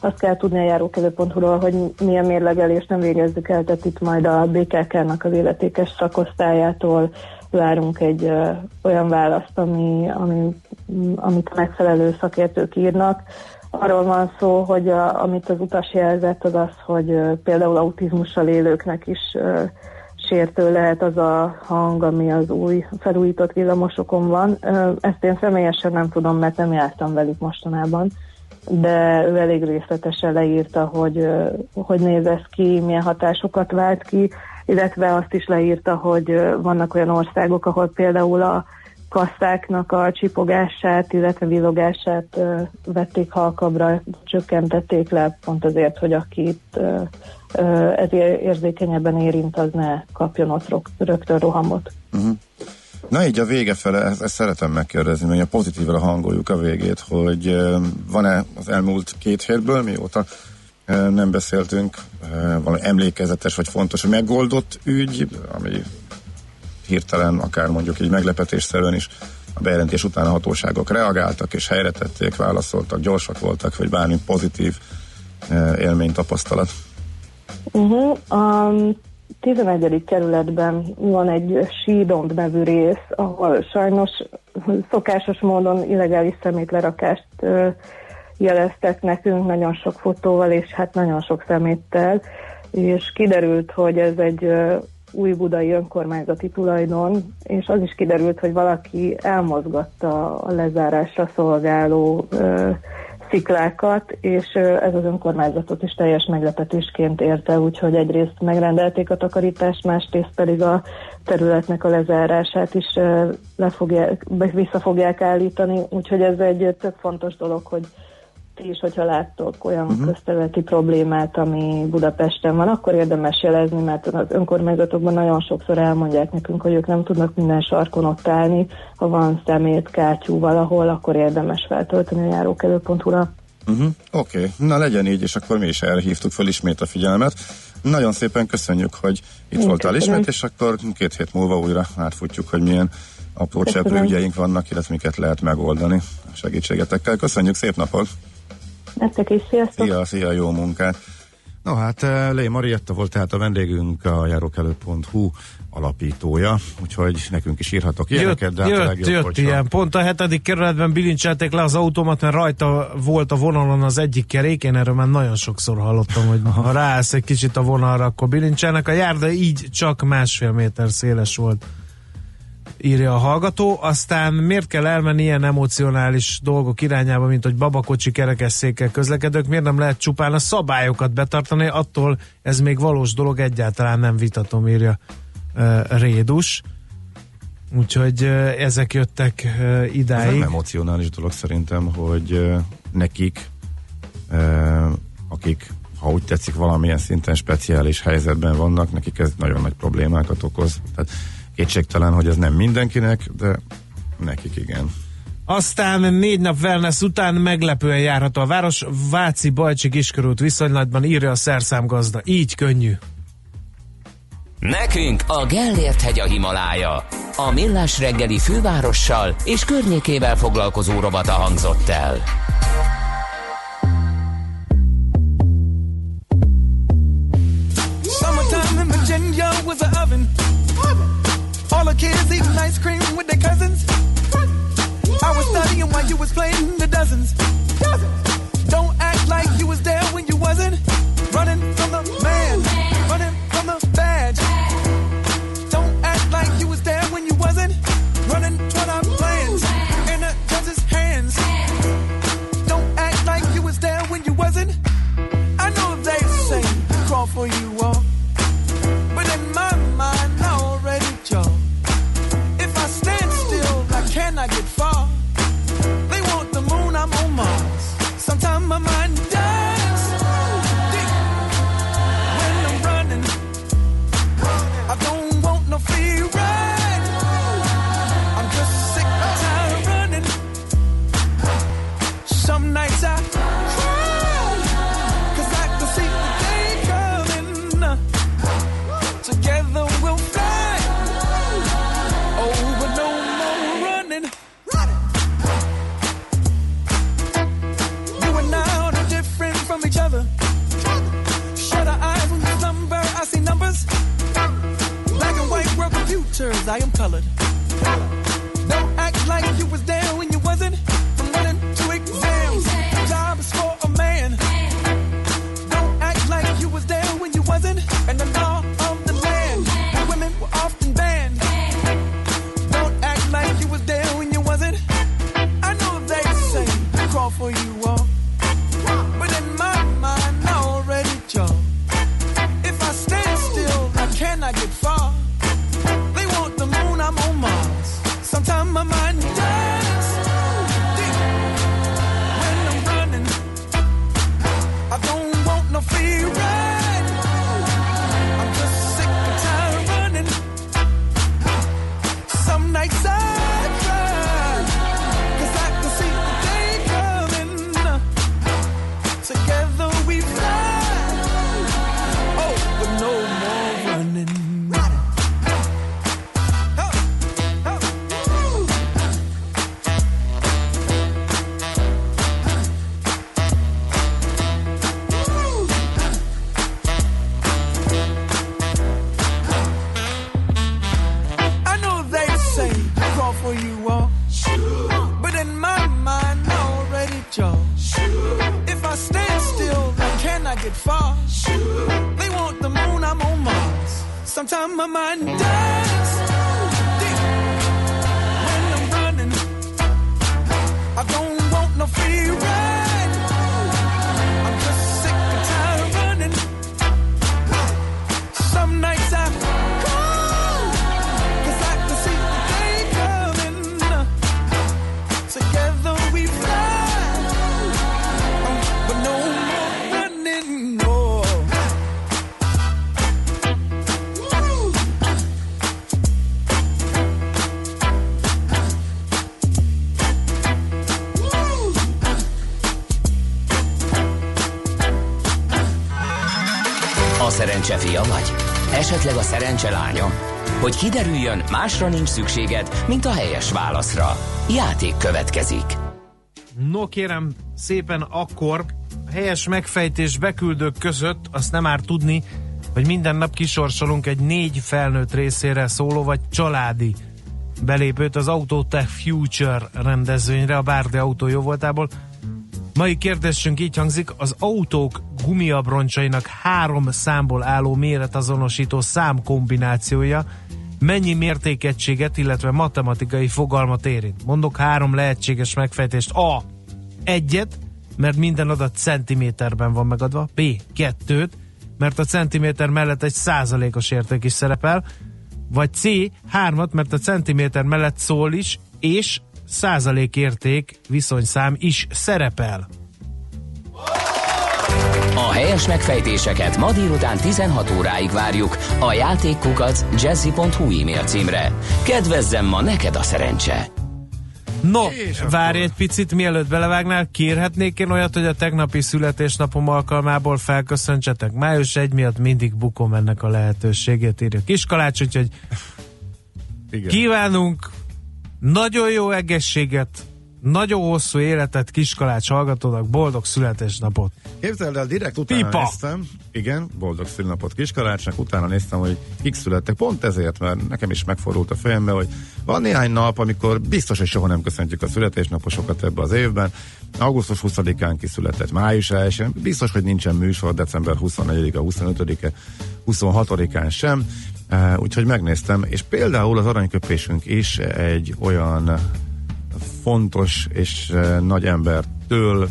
azt kell tudni a járókelő.hu-ról, hogy milyen mérlegelést nem végezzük el, tehát itt majd a BKK-nak az életékes szakosztályától várunk egy ö, olyan választ, ami, ami, amit a megfelelő szakértők írnak. Arról van szó, hogy a, amit az utas jelzett, az az, hogy ö, például autizmussal élőknek is ö, sértő lehet az a hang, ami az új felújított villamosokon van. Ezt én személyesen nem tudom, mert nem jártam velük mostanában, de ő elég részletesen leírta, hogy hogy néz ez ki, milyen hatásokat vált ki, illetve azt is leírta, hogy vannak olyan országok, ahol például a kasszáknak a csipogását, illetve villogását vették halkabra, csökkentették le, pont azért, hogy akit ez érzékenyebben érint, az ne kapjon ott rögtön rohamot. Uh-huh. Na így a vége fele, ezt, ezt szeretem megkérdezni, mert a pozitívra hangoljuk a végét, hogy van-e az elmúlt két hétből, mióta nem beszéltünk, valami emlékezetes vagy fontos, hogy megoldott ügy, ami hirtelen, akár mondjuk így meglepetésszerűen is a bejelentés után a hatóságok reagáltak és helyre tették, válaszoltak, gyorsak voltak, vagy bármi pozitív élmény, tapasztalat. Uh-huh. A 11. kerületben van egy sídomb nevű rész, ahol sajnos szokásos módon illegális szemétlerakást jeleztek nekünk nagyon sok fotóval, és hát nagyon sok szeméttel, és kiderült, hogy ez egy új budai önkormányzati tulajdon, és az is kiderült, hogy valaki elmozgatta a lezárásra szolgáló ö, sziklákat, és ez az önkormányzatot is teljes meglepetésként érte, úgyhogy egyrészt megrendelték a takarítást, másrészt pedig a területnek a lezárását is le fogják, vissza fogják állítani, úgyhogy ez egy tök fontos dolog, hogy ti is, hogyha láttok olyan uh-huh. közterületi problémát, ami Budapesten van, akkor érdemes jelezni, mert az önkormányzatokban nagyon sokszor elmondják nekünk, hogy ők nem tudnak minden sarkon ott állni. Ha van szemét, kátyú valahol, akkor érdemes feltölteni a járókelő.hu-ra. Uh-huh. Oké, okay. na legyen így, és akkor mi is elhívtuk fel ismét a figyelmet. Nagyon szépen köszönjük, hogy itt Én voltál köszönöm. ismét, és akkor két hét múlva újra átfutjuk, hogy milyen apró cseprő ügyeink vannak, illetve miket lehet megoldani a segítségetekkel. Köszönjük, szép napot! Nektek is, sziasztok! Szia, szia, jó munkát! No hát, eh, Lé Marietta volt tehát a vendégünk, a járókelő.hu alapítója, úgyhogy nekünk is írhatok ilyeneket, jött, de hát jött, a legjobb, jött ilyen. Pont a hetedik kerületben bilincselték le az automat, mert rajta volt a vonalon az egyik kerék, én erről már nagyon sokszor hallottam, hogy ha ráállsz egy kicsit a vonalra, akkor bilincselnek. A járda így csak másfél méter széles volt írja a hallgató. Aztán miért kell elmenni ilyen emocionális dolgok irányába, mint hogy babakocsi kerekesszékkel közlekedők, miért nem lehet csupán a szabályokat betartani, attól ez még valós dolog, egyáltalán nem vitatom, írja uh, Rédus. Úgyhogy uh, ezek jöttek uh, idáig. Ez nem emocionális dolog szerintem, hogy uh, nekik, uh, akik ha úgy tetszik, valamilyen szinten speciális helyzetben vannak, nekik ez nagyon nagy problémákat okoz. Tehát Kétségtelen, hogy ez nem mindenkinek, de nekik igen. Aztán négy nap wellness után meglepően járható a város. Váci Bajcsi Kiskörút viszonylatban írja a szerszámgazda. Így könnyű. Nekünk a Gellért hegy a Himalája. A millás reggeli fővárossal és környékével foglalkozó robata hangzott el. Kids eating ice cream with their cousins. I was studying while you was playing the dozens. Don't act like you was there when you wasn't. Kiderüljön, másra nincs szükséged, mint a helyes válaszra. Játék következik. No kérem, szépen akkor helyes megfejtés beküldők között azt nem már tudni, hogy minden nap kisorsolunk egy négy felnőtt részére szóló vagy családi belépőt az Autotech Future rendezvényre a Bárdi autó jó voltából. Mai kérdésünk így hangzik, az autók gumiabroncsainak három számból álló méretazonosító szám kombinációja mennyi mértékegységet, illetve matematikai fogalmat érint. Mondok három lehetséges megfejtést. A. Egyet, mert minden adat centiméterben van megadva. B. Kettőt, mert a centiméter mellett egy százalékos érték is szerepel. Vagy C. Hármat, mert a centiméter mellett szól is, és százalékérték viszonyszám is szerepel. A helyes megfejtéseket ma délután 16 óráig várjuk a játékkukac jazzy.hu e-mail címre. Kedvezzem ma neked a szerencse! No, várj egy picit, mielőtt belevágnál, kérhetnék én olyat, hogy a tegnapi születésnapom alkalmából felköszöntsetek. Május 1 miatt mindig bukom ennek a lehetőségét, írja Kiskalács, úgyhogy Igen. kívánunk nagyon jó egészséget, Nagyon hosszú életet Kiskalács hallgatónak, boldog születésnapot. Képzeld el, direkt utána Pipa. néztem, igen, boldog szülnapot Kiskalácsnak, utána néztem, hogy kik születtek, pont ezért, mert nekem is megfordult a fejembe, hogy van néhány nap, amikor biztos, hogy soha nem köszöntjük a születésnaposokat ebbe az évben. Augusztus 20-án kiszületett, május 1 biztos, hogy nincsen műsor, december 24-e, 25-e, 26-án sem. Uh, úgyhogy megnéztem, és például az aranyköpésünk is egy olyan fontos és uh, nagy embertől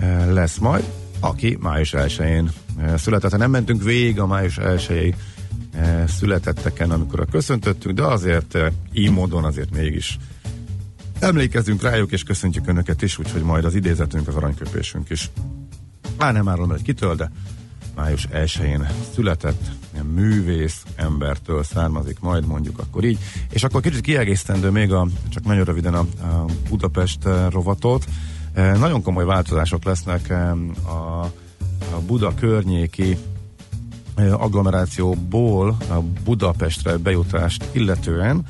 uh, lesz majd, aki május 1-én uh, született. Nem mentünk végig a május 1 uh, születetteken, amikor a köszöntöttünk, de azért így módon azért mégis emlékezzünk rájuk, és köszöntjük Önöket is, úgyhogy majd az idézetünk, az aranyköpésünk is. Már nem árulom, hogy kitől, de május 1-én született művész embertől származik, majd mondjuk akkor így. És akkor kicsit kiegészítendő még a, csak nagyon röviden a, a Budapest eh, rovatot. E, nagyon komoly változások lesznek e, a, a Buda környéki agglomerációból a Budapestre bejutást illetően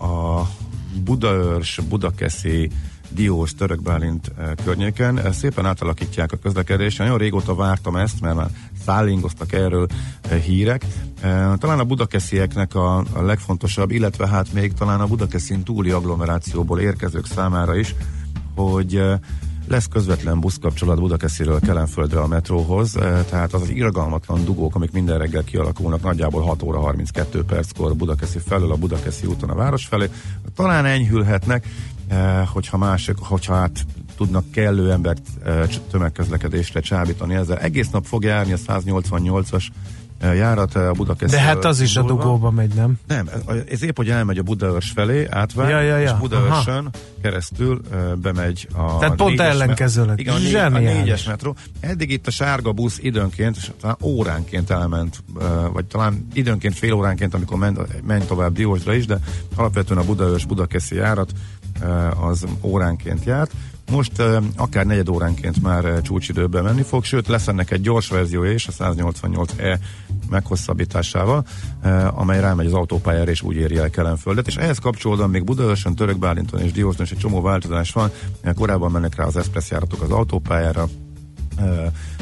a Budaörs, Budakeszi, Diós, Török Bálint eh, környéken. Eh, Szépen átalakítják a közlekedést. Nagyon régóta vártam ezt, mert már szállingoztak erről eh, hírek. Talán a budakeszieknek a, legfontosabb, illetve hát még talán a Budakeszin túli agglomerációból érkezők számára is, hogy lesz közvetlen buszkapcsolat Budakesziről Kelenföldre a metróhoz, eh, tehát az az irgalmatlan dugók, amik minden reggel kialakulnak, nagyjából 6 óra 32 perckor Budakeszi felől a Budakeszi úton a város felé, talán enyhülhetnek, hogyha mások, hogyha hát tudnak kellő embert eh, tömegközlekedésre csábítani ezzel. Egész nap fog járni a 188-as eh, járat eh, a Budakeszi. De hát az is a dugóba megy, nem? Nem, ez épp, hogy elmegy a Budaörs felé, átvág, Ja, ja, ja. és Budaörsön keresztül bemegy a Tehát pont ellenkezőleg. Igen, a, négy, a négyes metró. Eddig itt a sárga busz időnként, és talán óránként elment, vagy talán időnként fél óránként, amikor ment, ment tovább Diósra is, de alapvetően a Budaörs Budakeszi járat az óránként járt. Most akár negyed óránként már csúcsidőben menni fog, sőt lesz ennek egy gyors verziója is, a 188E meghosszabbításával, amely rámegy az autópályára és úgy éri el Kelenföldet, és ehhez kapcsolódóan még Budaörsön, Török Bálinton és Dióston is egy csomó változás van. Korábban mennek rá az express járatok az autópályára,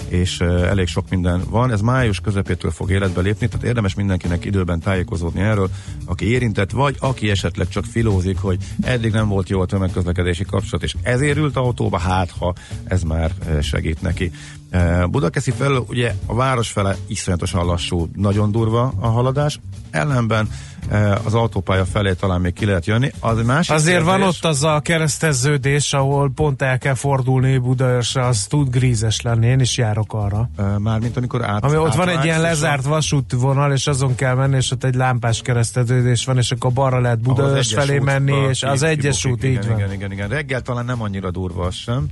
és elég sok minden van. Ez május közepétől fog életbe lépni, tehát érdemes mindenkinek időben tájékozódni erről, aki érintett, vagy aki esetleg csak filózik, hogy eddig nem volt jó a tömegközlekedési kapcsolat, és ezért ült autóba, hát ha ez már segít neki. Uh, Budakeszi felől ugye a város fele iszonyatosan lassú, nagyon durva a haladás, ellenben uh, az autópálya felé talán még ki lehet jönni. Az másik Azért van kérdés- ott az a kereszteződés, ahol pont el kell fordulni Budaörsre, az tud grízes lenni, én is járok arra. Uh, Mármint amikor át, Ami ott van egy átvágsz, ilyen lezárt vasútvonal, és azon kell menni, és ott egy lámpás kereszteződés van, és akkor balra lehet Budaörs felé menni, és az egyes út, így igen, van. Igen, igen, igen. Reggel talán nem annyira durva az sem.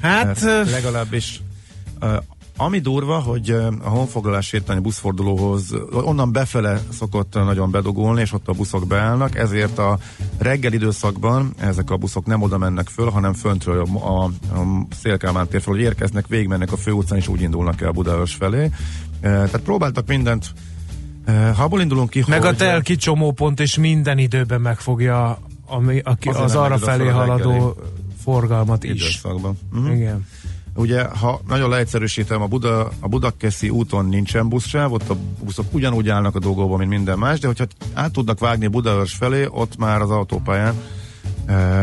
Hát, legalábbis ami durva, hogy a honfoglalás sétány buszfordulóhoz onnan befele szokott nagyon bedugulni, és ott a buszok beállnak, ezért a reggel időszakban ezek a buszok nem oda mennek föl, hanem föntről a, a, a Szélkálmán tér föl, hogy érkeznek, végigmennek a főutcán, és úgy indulnak el Budaörs felé. Tehát próbáltak mindent ha abból indulunk ki, meg a hogy, tel kicsomópont is minden időben megfogja ami, aki, az nem arra felé fel a haladó forgalmat is. időszakban. Mhm. Igen. Ugye, ha nagyon leegyszerűsítem, a, Buda, a Budakeszi úton nincsen buszsáv, ott a buszok ugyanúgy állnak a dolgokban, mint minden más, de hogyha át tudnak vágni Budaörs felé, ott már az autópályán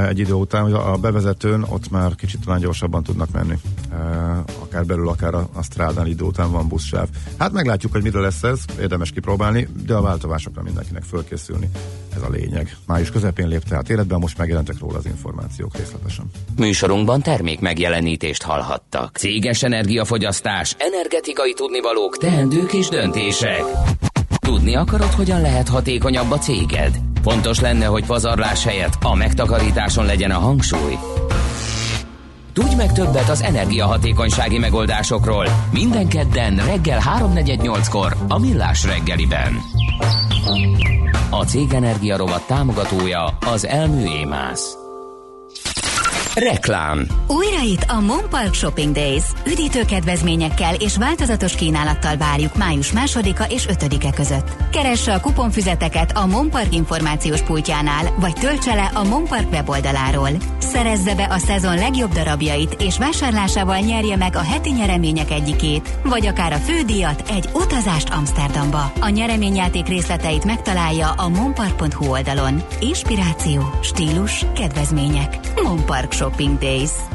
egy idő után, hogy a bevezetőn ott már kicsit talán gyorsabban tudnak menni. E, akár belül, akár a, a strádán idő után van buszsáv. Hát meglátjuk, hogy miről lesz ez, érdemes kipróbálni, de a változásokra mindenkinek fölkészülni. Ez a lényeg. Május közepén lépte át életben, most megjelentek róla az információk részletesen. Műsorunkban termék megjelenítést hallhattak. Céges energiafogyasztás, energetikai tudnivalók, teendők és döntések. Tudni akarod, hogyan lehet hatékonyabb a céged? Fontos lenne, hogy pazarlás helyett a megtakarításon legyen a hangsúly. Tudj meg többet az energiahatékonysági megoldásokról minden kedden reggel 3.48-kor a Millás reggeliben. A Cég Energia rovat támogatója az Elmű Émász. Reklám Újra itt a Monpark Shopping Days. Üdítő kedvezményekkel és változatos kínálattal várjuk május másodika és 5-e között. Keresse a kuponfüzeteket a Monpark információs pultjánál, vagy töltse le a Monpark weboldaláról. Szerezze be a szezon legjobb darabjait, és vásárlásával nyerje meg a heti nyeremények egyikét, vagy akár a fődíjat, egy utazást Amsterdamba. A nyereményjáték részleteit megtalálja a monpark.hu oldalon. Inspiráció, stílus, kedvezmények. Monpark Shopping Days.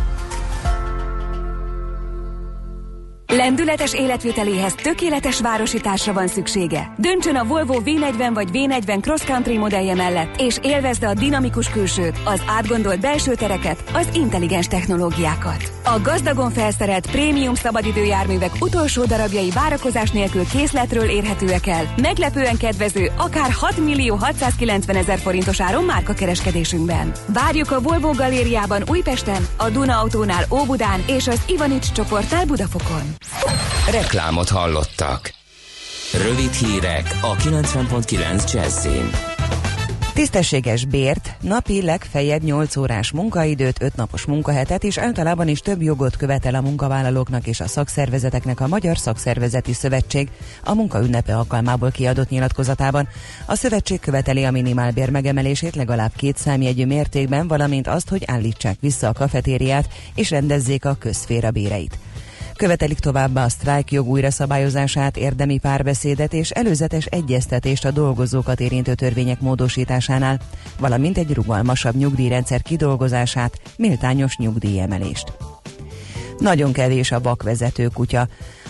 Lendületes életviteléhez tökéletes városításra van szüksége. Döntsön a Volvo V40 vagy V40 Cross Country modellje mellett, és élvezze a dinamikus külsőt, az átgondolt belső tereket, az intelligens technológiákat. A gazdagon felszerelt prémium szabadidőjárművek utolsó darabjai várakozás nélkül készletről érhetőek el. Meglepően kedvező, akár 6 millió 690 ezer forintos áron márkakereskedésünkben. Várjuk a Volvo galériában Újpesten, a Duna Autónál Óbudán és az Ivanics csoportnál Budafokon. Reklámot hallottak. Rövid hírek a 90.9 Jazzin. Tisztességes bért, napi legfeljebb 8 órás munkaidőt, 5 napos munkahetet és általában is több jogot követel a munkavállalóknak és a szakszervezeteknek a Magyar Szakszervezeti Szövetség a munkaünnepe alkalmából kiadott nyilatkozatában. A szövetség követeli a minimálbér megemelését legalább két számjegyű mértékben, valamint azt, hogy állítsák vissza a kafetériát és rendezzék a közféra béreit. Követelik továbbá a sztrájk jog újra szabályozását, érdemi párbeszédet és előzetes egyeztetést a dolgozókat érintő törvények módosításánál, valamint egy rugalmasabb nyugdíjrendszer kidolgozását, méltányos nyugdíjemelést. Nagyon kevés a vakvezető kutya.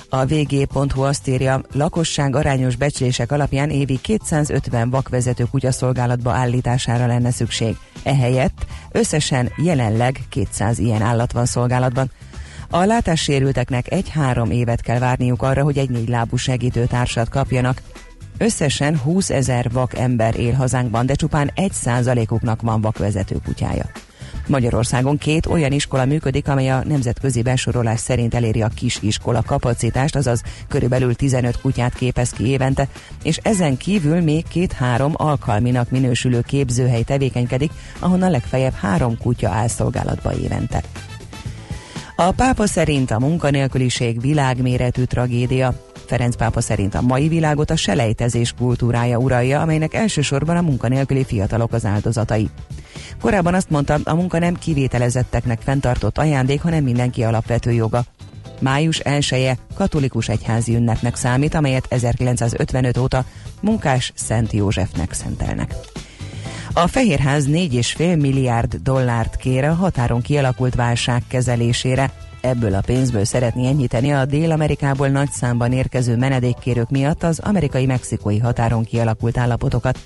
A vg.hu azt írja, lakosság arányos becslések alapján évi 250 vakvezető kutyaszolgálatba állítására lenne szükség. Ehelyett összesen jelenleg 200 ilyen állat van szolgálatban. A látássérülteknek egy-három évet kell várniuk arra, hogy egy négy lábú segítőtársat kapjanak. Összesen 20 ezer vak ember él hazánkban, de csupán egy százalékuknak van vakvezető kutyája. Magyarországon két olyan iskola működik, amely a nemzetközi besorolás szerint eléri a kis iskola kapacitást, azaz körülbelül 15 kutyát képez ki évente, és ezen kívül még két-három alkalminak minősülő képzőhely tevékenykedik, ahonnan legfeljebb három kutya áll szolgálatba évente. A pápa szerint a munkanélküliség világméretű tragédia. Ferenc pápa szerint a mai világot a selejtezés kultúrája uralja, amelynek elsősorban a munkanélküli fiatalok az áldozatai. Korábban azt mondta, a munka nem kivételezetteknek fenntartott ajándék, hanem mindenki alapvető joga. Május 1 katolikus egyházi ünnepnek számít, amelyet 1955 óta munkás Szent Józsefnek szentelnek. A Fehérház 4,5 milliárd dollárt kér a határon kialakult válság kezelésére. Ebből a pénzből szeretné enyhíteni a Dél-Amerikából nagy számban érkező menedékkérők miatt az amerikai-mexikói határon kialakult állapotokat.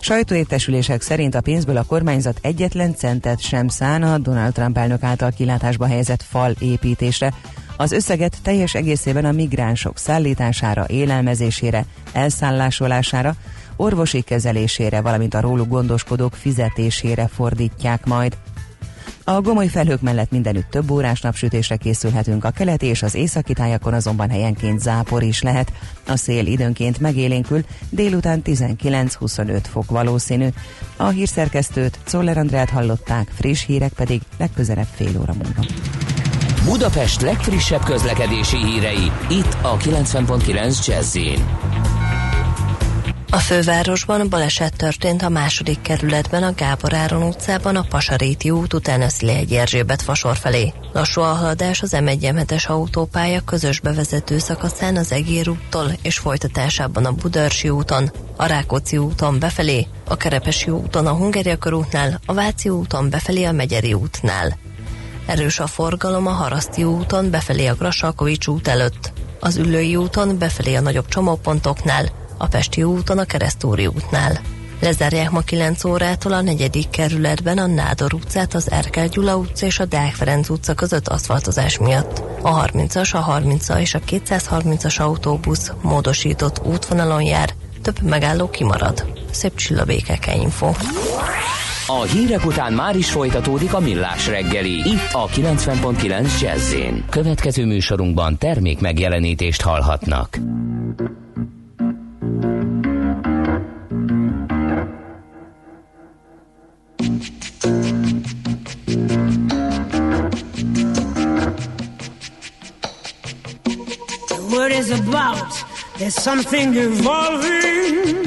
Sajtóértesülések szerint a pénzből a kormányzat egyetlen centet sem szán a Donald Trump elnök által kilátásba helyezett fal építésre. Az összeget teljes egészében a migránsok szállítására, élelmezésére, elszállásolására, orvosi kezelésére, valamint a róluk gondoskodók fizetésére fordítják majd. A gomoly felhők mellett mindenütt több órás napsütésre készülhetünk, a keleti és az északi tájakon azonban helyenként zápor is lehet. A szél időnként megélénkül, délután 19-25 fok valószínű. A hírszerkesztőt Czoller Andrát hallották, friss hírek pedig legközelebb fél óra múlva. Budapest legfrissebb közlekedési hírei, itt a 90.9 jazz a fővárosban baleset történt a második kerületben a Gábor Áron utcában a Pasaréti út után a Szilegy Erzsébet fasor felé. Lassú a haladás az m 1 autópálya közös bevezető szakaszán az Egér úttól és folytatásában a Budörsi úton, a Rákóczi úton befelé, a Kerepesi úton a Hungária körútnál, a Váci úton befelé a Megyeri útnál. Erős a forgalom a Haraszti úton befelé a Grasalkovics út előtt, az Üllői úton befelé a nagyobb csomópontoknál, a Pesti úton a Keresztúri útnál. Lezárják ma 9 órától a negyedik kerületben a Nádor utcát, az Erkel Gyula utca és a Deák Ferenc utca között aszfaltozás miatt. A 30-as, a 30 és a 230-as autóbusz módosított útvonalon jár, több megálló kimarad. Szép csillabékeke info. A hírek után már is folytatódik a millás reggeli, itt a 90.9 jazz Következő műsorunkban termék megjelenítést hallhatnak. About there's something evolving.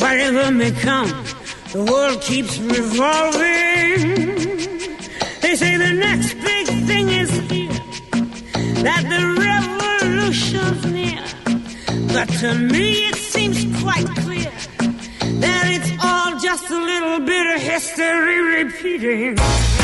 Whatever may come, the world keeps revolving. They say the next big thing is here, that the revolution's near. But to me it seems quite clear that it's all just a little bit of history repeating.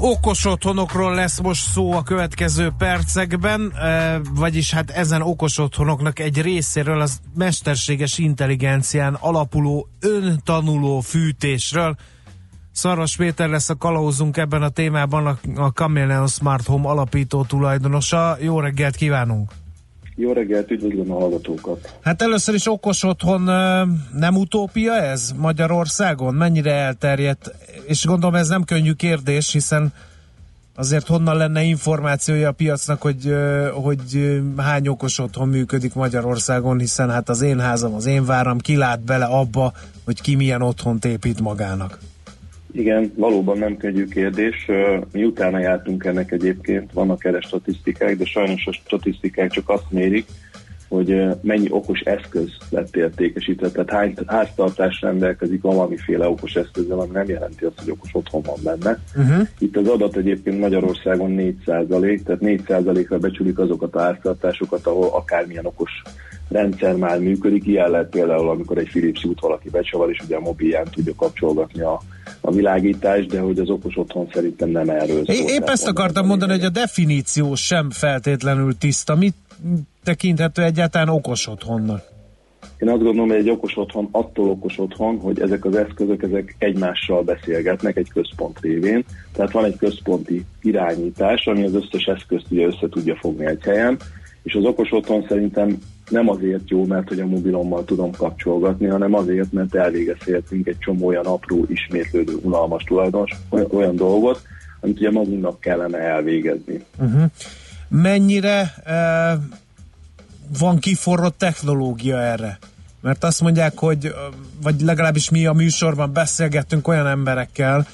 Okos otthonokról lesz most szó a következő percekben, eh, vagyis hát ezen okos otthonoknak egy részéről az mesterséges intelligencián alapuló öntanuló fűtésről. Szarvas Péter lesz a kalauzunk ebben a témában, a Chameleon Smart Home alapító tulajdonosa. Jó reggelt kívánunk! Jó reggelt, üdvözlöm a hallgatókat! Hát először is okos otthon nem utópia ez Magyarországon? Mennyire elterjedt? És gondolom ez nem könnyű kérdés, hiszen azért honnan lenne információja a piacnak, hogy, hogy hány okos otthon működik Magyarországon, hiszen hát az én házam, az én váram kilát bele abba, hogy ki milyen otthont épít magának. Igen, valóban nem könnyű kérdés. Mi utána jártunk ennek egyébként, vannak erre statisztikák, de sajnos a statisztikák csak azt mérik, hogy mennyi okos eszköz lett értékesítve, tehát hány háztartás rendelkezik valamiféle okos eszközzel, ami nem jelenti azt, hogy okos otthon van benne. Uh-huh. Itt az adat egyébként Magyarországon 4 tehát 4 ra becsülik azokat a háztartásokat, ahol akármilyen okos rendszer már működik. Ilyen lehet például, amikor egy Philips út valaki becsavar, és ugye a mobilján tudja kapcsolgatni a, a világítást, de hogy az okos otthon szerintem nem erről szól. Épp ezt akartam mondani, hogy a definíció sem feltétlenül tiszta. Mit tekinthető egyáltalán okos otthonnak? Én azt gondolom, hogy egy okos otthon attól okos otthon, hogy ezek az eszközök ezek egymással beszélgetnek egy központ révén. Tehát van egy központi irányítás, ami az összes eszközt ugye össze tudja fogni egy helyen, és az okos otthon szerintem nem azért jó, mert hogy a mobilommal tudom kapcsolgatni, hanem azért, mert elvégezhetünk egy csomó olyan apró, ismétlődő, unalmas tulajdonos, olyan, dolgot, amit ugye magunknak kellene elvégezni. Uh-huh. Mennyire uh, van kiforrott technológia erre? Mert azt mondják, hogy, vagy legalábbis mi a műsorban beszélgettünk olyan emberekkel,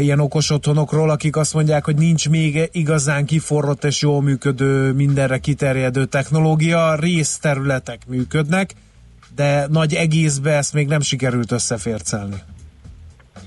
ilyen okos otthonokról, akik azt mondják, hogy nincs még igazán kiforrott és jól működő, mindenre kiterjedő technológia, részterületek működnek, de nagy egészbe ezt még nem sikerült összefércelni.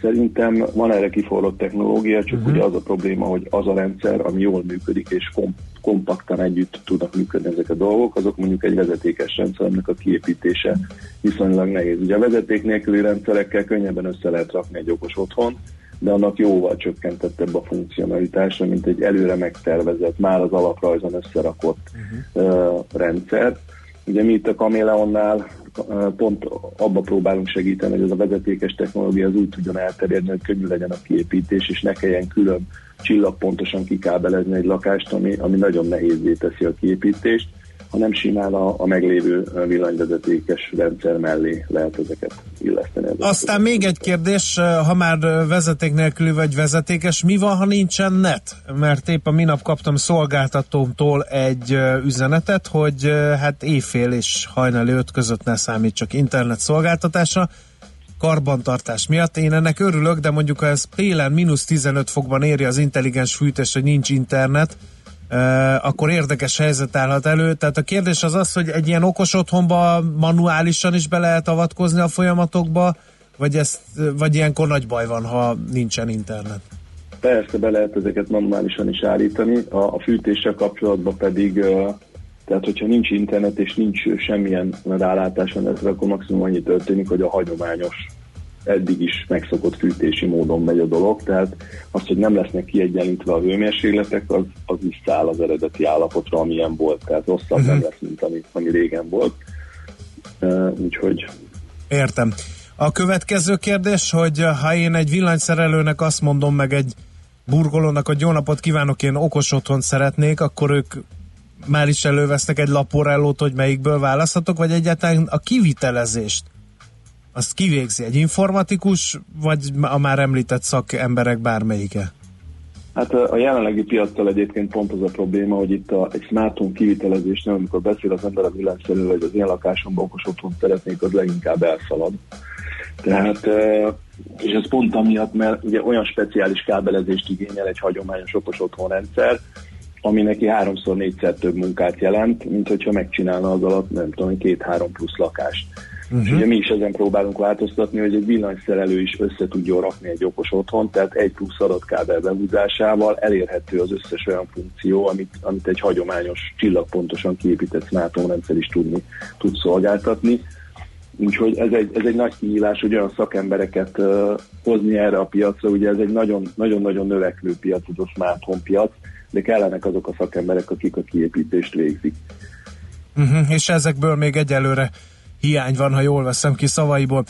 Szerintem van erre kiforrott technológia, csak uh-huh. ugye az a probléma, hogy az a rendszer, ami jól működik és kom- kompaktan együtt tudnak működni ezek a dolgok, azok mondjuk egy vezetékes rendszer, aminek a kiépítése viszonylag nehéz. Ugye a vezeték nélküli rendszerekkel könnyebben össze lehet rakni egy okos otthon, de annak jóval csökkentettebb a funkcionalitása, mint egy előre megtervezett, már az alaprajzon összerakott uh-huh. uh, rendszer. Ugye mi itt a Kameleonnál uh, pont abba próbálunk segíteni, hogy ez a vezetékes technológia az úgy tudjon elterjedni, hogy könnyű legyen a kiépítés, és ne kelljen külön csillagpontosan kikábelezni egy lakást, ami, ami nagyon nehézé teszi a kiépítést, hanem simán a, a meglévő villanyvezetékes rendszer mellé lehet ezeket illeszteni. Aztán még egy kérdés, ha már vezeték nélküli vagy vezetékes, mi van, ha nincsen net? Mert épp a minap kaptam szolgáltatómtól egy üzenetet, hogy hát éjfél és hajnali öt között ne számít csak internet szolgáltatása, karbantartás miatt. Én ennek örülök, de mondjuk ha ez télen mínusz 15 fokban éri az intelligens fűtés, hogy nincs internet, akkor érdekes helyzet állhat elő. Tehát a kérdés az az, hogy egy ilyen okos otthonba manuálisan is be lehet avatkozni a folyamatokba, vagy, ezt, vagy ilyenkor nagy baj van, ha nincsen internet? Persze be lehet ezeket manuálisan is állítani, a, a fűtéssel kapcsolatban pedig tehát, hogyha nincs internet és nincs semmilyen rálátás a netre, akkor maximum annyi történik, hogy a hagyományos eddig is megszokott fűtési módon megy a dolog, tehát az, hogy nem lesznek kiegyenlítve a hőmérsékletek, az, az visszaáll az eredeti állapotra, amilyen volt, tehát rosszabb uh-huh. nem lesz, mint ami, ami régen volt. Uh, úgyhogy... Értem. A következő kérdés, hogy ha én egy villanyszerelőnek azt mondom meg egy burgolónak, hogy jó napot kívánok, én okos otthon szeretnék, akkor ők már is elővesznek egy laporellót, hogy melyikből választhatok, vagy egyáltalán a kivitelezést azt kivégzi egy informatikus, vagy a már említett szakemberek bármelyike? Hát a jelenlegi piaccal egyébként pont az a probléma, hogy itt a, egy smart home kivitelezésnél, amikor beszél az ember a villanyszerűről, hogy az én lakásomban okos otthon szeretnék, az leginkább elszalad. Tehát, és ez pont amiatt, mert ugye olyan speciális kábelezést igényel egy hagyományos okos otthon rendszer, ami neki háromszor, négyszer több munkát jelent, mint hogyha megcsinálna az alatt, nem tudom, két-három plusz lakást. Uh-huh. És ugye mi is ezen próbálunk változtatni, hogy egy villanyszerelő is össze tudjon rakni egy okos otthon, tehát egy plusz adatkábel behúzásával elérhető az összes olyan funkció, amit, amit egy hagyományos, csillagpontosan kiépített smart rendszer is tudni, tud szolgáltatni. Úgyhogy ez egy, ez egy nagy kihívás, hogy olyan szakembereket uh, hozni erre a piacra, ugye ez egy nagyon-nagyon növekvő piac, ez a smart home piac, de kellenek azok a szakemberek, akik a kiépítést végzik. Uh-huh, és ezekből még egyelőre hiány van, ha jól veszem ki szavaiból.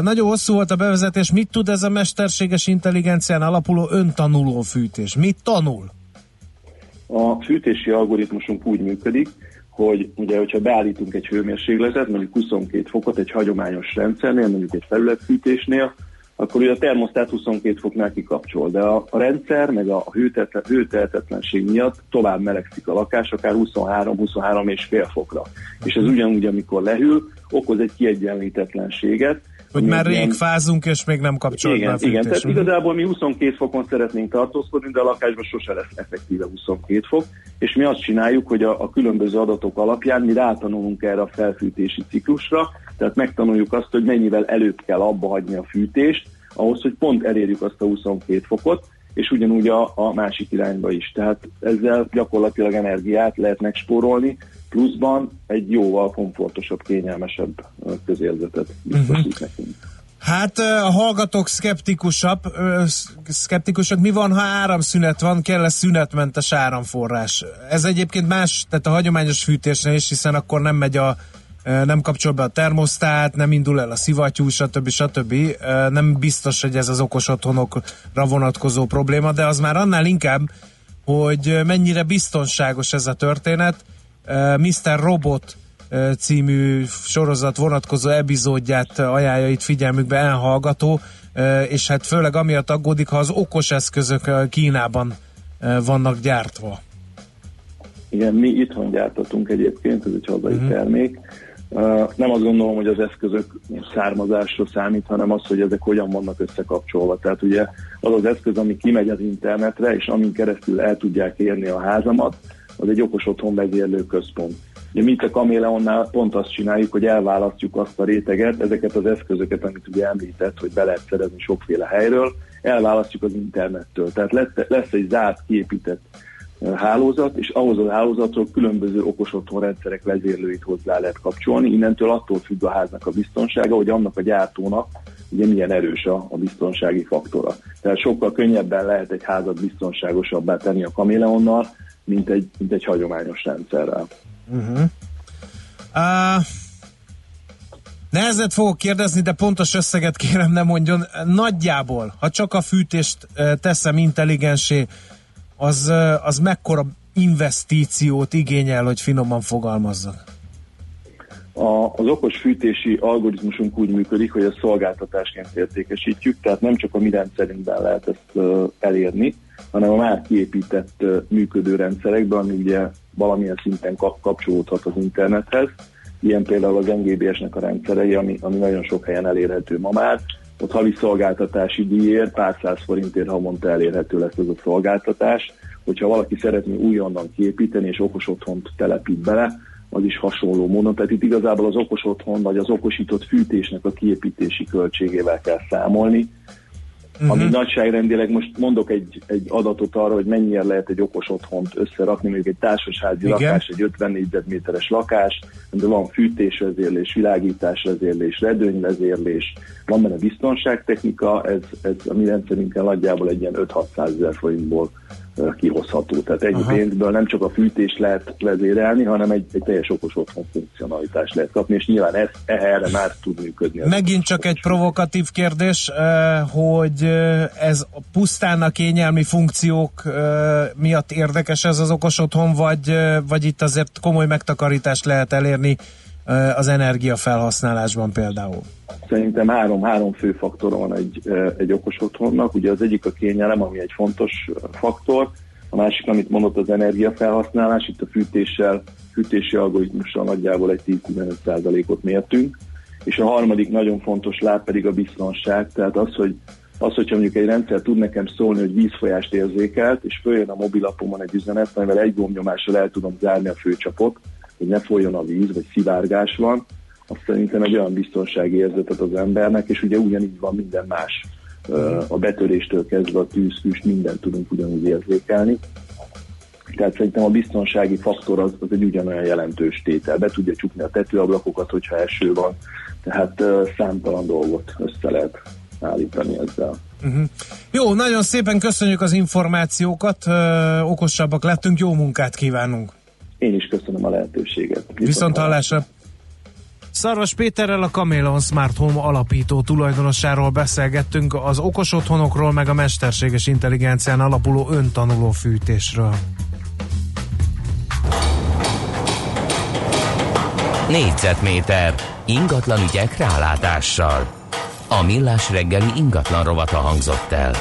Nagyon hosszú volt a bevezetés. Mit tud ez a mesterséges intelligencián alapuló öntanuló fűtés? Mit tanul? A fűtési algoritmusunk úgy működik, hogy ugye, hogyha beállítunk egy hőmérsékletet, mondjuk 22 fokot egy hagyományos rendszernél, mondjuk egy felületfűtésnél, akkor ugye a termosztát 22 foknál kikapcsol, de a, a rendszer meg a hőtehetetlenség miatt tovább melegszik a lakás, akár 23-23 és fél fokra. És ez ugyanúgy, amikor lehűl, okoz egy kiegyenlítetlenséget, Hogy már rég fázunk, és még nem kapcsolt be a igen, fűtés. igen, tehát Mhm. igazából mi 22 fokon szeretnénk tartózkodni, de a lakásban sose lesz effektíve 22 fok, és mi azt csináljuk, hogy a, a különböző adatok alapján mi rátanulunk erre a felfűtési ciklusra, tehát megtanuljuk azt, hogy mennyivel előbb kell abba hagyni a fűtést, ahhoz, hogy pont elérjük azt a 22 fokot, és ugyanúgy a, a másik irányba is. Tehát ezzel gyakorlatilag energiát lehet megspórolni, pluszban egy jóval komfortosabb, kényelmesebb közérzetet biztosít Mhm. nekünk. Hát a hallgatók szkeptikusabb, szkeptikusak. Mi van, ha áramszünet van, kell-e szünetmentes áramforrás? Ez egyébként más, tehát a hagyományos fűtésnél is, hiszen akkor nem megy a nem kapcsol be a termosztát, nem indul el a szivattyú, stb. stb. Nem biztos, hogy ez az okos otthonokra vonatkozó probléma, de az már annál inkább, hogy mennyire biztonságos ez a történet. Mr. Robot című sorozat vonatkozó epizódját ajánlja itt figyelmükbe elhallgató, és hát főleg amiatt aggódik, ha az okos eszközök Kínában vannak gyártva. Igen, mi itthon gyártatunk egyébként, ez egy hazai uh-huh. termék. Nem azt gondolom, hogy az eszközök származásra számít, hanem az, hogy ezek hogyan vannak összekapcsolva. Tehát ugye az az eszköz, ami kimegy az internetre, és amin keresztül el tudják érni a házamat, az egy okos otthon vezérlő központ. Ugye mi itt a Kameleonnál pont azt csináljuk, hogy elválasztjuk azt a réteget, ezeket az eszközöket, amit ugye említett, hogy be lehet szerezni sokféle helyről, elválasztjuk az internettől. Tehát lesz, lesz egy zárt, kiépített hálózat, és ahhoz a hálózatról különböző okos otthonrendszerek vezérlőit hozzá lehet kapcsolni. Innentől attól függ a háznak a biztonsága, hogy annak a gyártónak ugye milyen erős a, a biztonsági faktora. Tehát sokkal könnyebben lehet egy házat biztonságosabbá tenni a Kameleonnal, mint egy, mint egy hagyományos rendszerrel. Uh-huh. Uh, nehezet fogok kérdezni, de pontos összeget kérem ne mondjon. Nagyjából, ha csak a fűtést teszem intelligensé, az, uh, az mekkora investíciót igényel, hogy finoman fogalmazzak? A, az okos fűtési algoritmusunk úgy működik, hogy a szolgáltatásként értékesítjük, tehát nem csak a mi rendszerünkben lehet ezt ö, elérni, hanem a már kiépített ö, működő rendszerekben, ami ugye valamilyen szinten kap, kapcsolódhat az internethez. Ilyen például az NGBS-nek a rendszerei, ami, ami nagyon sok helyen elérhető ma már. Ott havi szolgáltatási díjért, pár száz forintért havonta elérhető lesz ez a szolgáltatás. Hogyha valaki szeretné újonnan kiépíteni és okos otthont telepít bele, az is hasonló módon. Tehát itt igazából az okos otthon vagy az okosított fűtésnek a kiépítési költségével kell számolni. Uh-huh. Ami nagyságrendileg most mondok egy, egy adatot arra, hogy mennyire lehet egy okos otthont összerakni, mondjuk egy társasházi Igen. lakás, egy 50 négyzetméteres lakás, de van fűtésvezérlés, világításvezérlés, redőnyvezérlés, van benne biztonságtechnika, ez, ez a mi rendszerünkkel nagyjából egy ilyen 5-600 ezer forintból kihozható. Tehát ennyi Aha. pénzből nem csak a fűtést lehet vezérelni, hanem egy, egy teljes okos otthon funkcionalitást lehet kapni, és nyilván ez, erre már tud működni. Megint csak egy provokatív kérdés, eh, hogy eh, ez pusztán a kényelmi funkciók eh, miatt érdekes ez az okos otthon, vagy, vagy itt azért komoly megtakarítást lehet elérni az energiafelhasználásban például? Szerintem három, három fő faktor van egy, egy okos otthonnak. Ugye az egyik a kényelem, ami egy fontos faktor, a másik, amit mondott, az energiafelhasználás, itt a fűtéssel, fűtési algoritmussal nagyjából egy 10-15%-ot mértünk, és a harmadik nagyon fontos láb pedig a biztonság, tehát az, hogy az, hogyha mondjuk egy rendszer tud nekem szólni, hogy vízfolyást érzékelt, és följön a mobilapomon egy üzenet, amivel egy gombnyomással el tudom zárni a főcsapot, hogy ne folyjon a víz, vagy szivárgás van, azt szerintem egy olyan biztonsági érzetet az embernek, és ugye ugyanígy van minden más. A betöréstől kezdve a tűzfüst, mindent tudunk ugyanúgy érzékelni. Tehát szerintem a biztonsági faktor az, az egy ugyanolyan jelentős tétel. Be tudja csukni a tetőablakokat, hogyha eső van. Tehát számtalan dolgot össze lehet állítani ezzel. Uh-huh. Jó, nagyon szépen köszönjük az információkat, ö, okosabbak lettünk, jó munkát kívánunk. Én is köszönöm a lehetőséget. Viszont hallásra. Szarvas Péterrel a Cameleon Smart Home alapító tulajdonosáról beszélgettünk az okos otthonokról, meg a mesterséges intelligencián alapuló öntanuló fűtésről. Négyzetméter ingatlan ügyek rálátással. A millás reggeli ingatlan rovata hangzott el.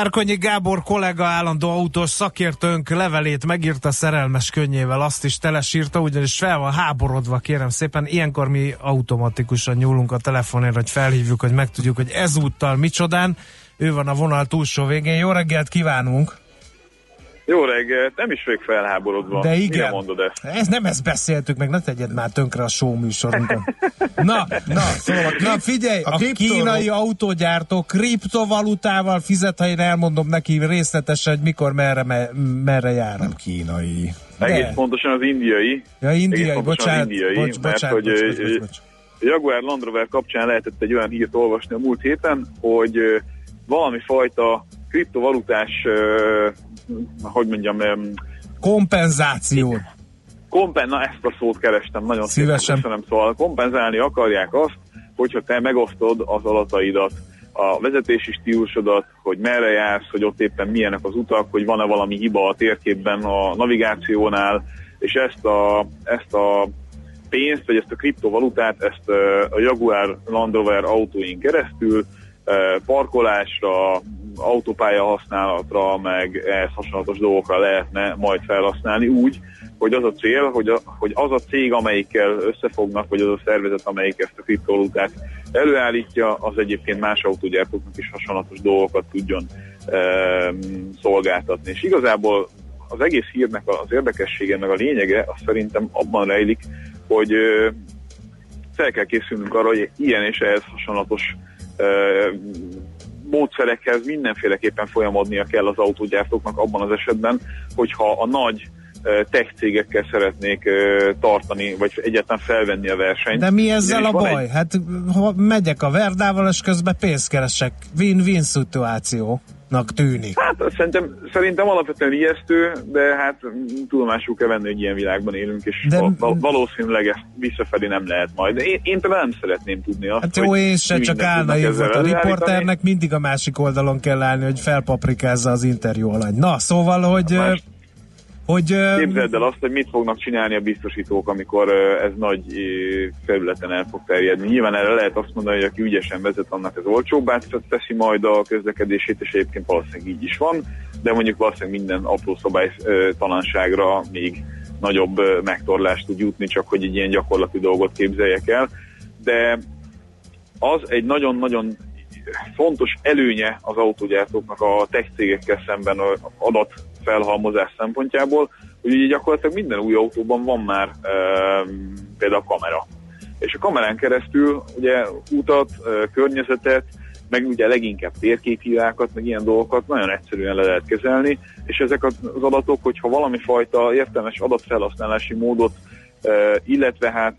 Várkonyi Gábor kollega állandó autós szakértőnk levelét megírta szerelmes könnyével, azt is telesírta, ugyanis fel van háborodva, kérem szépen. Ilyenkor mi automatikusan nyúlunk a telefonért, hogy felhívjuk, hogy megtudjuk, hogy ezúttal micsodán. Ő van a vonal túlsó végén. Jó reggelt kívánunk! Jó reggelt, nem is vagyok felháborodva. De igen. Mire mondod ezt? Ez nem ezt beszéltük meg, ne tegyed már tönkre a show műsorunkon. Na, na, szóval a na figyelj, a, a kínai autógyártó kriptovalutával fizet, ha én elmondom neki részletesen, hogy mikor, merre, me, merre jár. Nem kínai. Egész pontosan az indiai. Ja, indiai, bocsánat, az indiai, bocs, mert bocsánat, hogy bocs, bocs, bocs, Jaguar Land Rover kapcsán lehetett egy olyan hírt olvasni a múlt héten, hogy valami fajta kriptovalutás, hogy mondjam, ö, Kompenzáció. kompen, na ezt a szót kerestem, nagyon Szívesen. szépen köszönöm, szóval kompenzálni akarják azt, hogyha te megosztod az adataidat, a vezetési stílusodat, hogy merre jársz, hogy ott éppen milyenek az utak, hogy van-e valami hiba a térképben a navigációnál, és ezt a, ezt a pénzt, vagy ezt a kriptovalutát, ezt a Jaguar Land Rover autóin keresztül parkolásra, autópálya használatra, meg ehhez hasonlatos dolgokra lehetne majd felhasználni úgy, hogy az a cél, hogy, a, hogy az a cég, amelyikkel összefognak, vagy az a szervezet, amelyik ezt a kriptovalutát előállítja, az egyébként más autógyártóknak is hasonlatos dolgokat tudjon um, szolgáltatni. És igazából az egész hírnek az érdekessége, meg a lényege, az szerintem abban rejlik, hogy ö, fel kell készülnünk arra, hogy ilyen és ehhez hasonlatos ö, módszerekhez mindenféleképpen folyamodnia kell az autógyártóknak abban az esetben, hogyha a nagy tech cégekkel szeretnék tartani, vagy egyáltalán felvenni a versenyt. De mi ezzel a baj? Hát ha megyek a Verdával, és közben pénzt keresek. Win-win szituációnak tűnik. Hát szerintem, szerintem alapvetően ijesztő, de hát mm, tudomásul kell venni, hogy ilyen világban élünk, és De- val- val- valószínűleg ezt visszafelé nem lehet majd. De én, én például nem szeretném tudni azt, Hát jó, én se csak állna volt. A riporternek mindig a másik oldalon kell állni, hogy felpaprikázza az interjú alany. Na, szóval, hogy... ö, hogy Képzeld el azt, hogy mit fognak csinálni a biztosítók, amikor ez nagy felületen el fog terjedni. Nyilván erre lehet azt mondani, hogy aki ügyesen vezet, annak ez olcsóbbá teszi majd a közlekedését, és egyébként valószínűleg így is van, de mondjuk valószínűleg minden apró szabálytalanságra még nagyobb megtorlást tud jutni, csak hogy egy ilyen gyakorlati dolgot képzeljek el. De az egy nagyon-nagyon fontos előnye az autógyártóknak a tech cégekkel szemben a adatfelhalmozás szempontjából, hogy ugye gyakorlatilag minden új autóban van már e, például kamera. És a kamerán keresztül ugye utat, e, környezetet, meg ugye leginkább térképhívákat, meg ilyen dolgokat nagyon egyszerűen le lehet kezelni, és ezek az adatok, hogyha valami fajta értelmes adatfelhasználási módot, illetve hát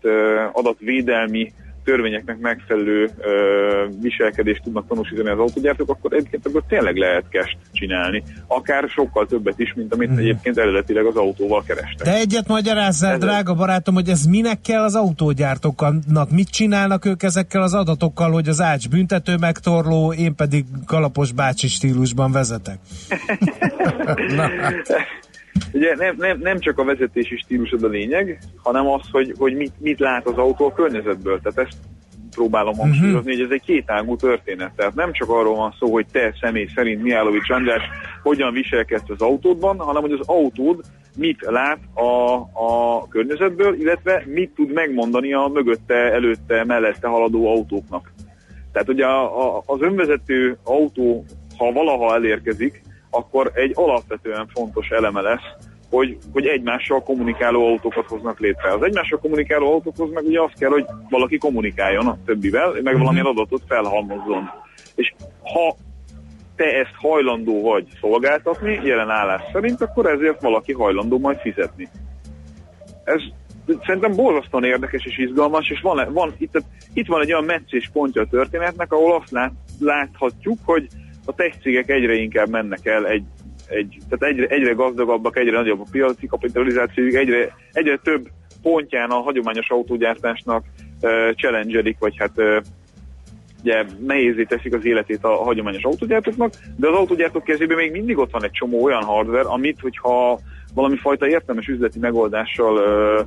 adatvédelmi törvényeknek megfelelő ö, viselkedést tudnak tanúsítani az autógyártók, akkor egyébként akkor tényleg lehet cash csinálni. Akár sokkal többet is, mint amit egyébként eredetileg az autóval kerestek. De egyet magyarázzál, drága barátom, hogy ez minek kell az autógyártóknak? Mit csinálnak ők ezekkel az adatokkal, hogy az ács büntető megtorló, én pedig kalapos bácsi stílusban vezetek? [laughs] [laughs] Na, hát. [laughs] Ugye nem, nem, nem csak a vezetési stílusod a lényeg, hanem az, hogy, hogy mit, mit lát az autó a környezetből. Tehát ezt próbálom hangsúlyozni, hogy ez egy kétágú történet. Tehát nem csak arról van szó, hogy te személy szerint Mihálovics András hogyan viselkedsz az autódban, hanem hogy az autód mit lát a, a környezetből, illetve mit tud megmondani a mögötte, előtte, mellette haladó autóknak. Tehát ugye a, a, az önvezető autó, ha valaha elérkezik, akkor egy alapvetően fontos eleme lesz, hogy, hogy egymással kommunikáló autókat hoznak létre. Az egymással kommunikáló autókhoz meg ugye az kell, hogy valaki kommunikáljon a többivel, meg valamilyen adatot felhalmozzon. És ha te ezt hajlandó vagy szolgáltatni, jelen állás szerint, akkor ezért valaki hajlandó majd fizetni. Ez szerintem borzasztóan érdekes és izgalmas, és van, van itt, itt van egy olyan meccés pontja a történetnek, ahol azt lát, láthatjuk, hogy a tech cégek egyre inkább mennek el egy, egy tehát egyre, egyre gazdagabbak, egyre nagyobb a piaci kapitalizációjuk, egyre, egyre több pontján a hagyományos autógyártásnak uh, challengerik, vagy hát uh, ugye nehézé teszik az életét a hagyományos autógyártóknak, de az autógyártók kezében még mindig ott van egy csomó olyan hardware, amit, hogyha valami fajta értelmes üzleti megoldással uh,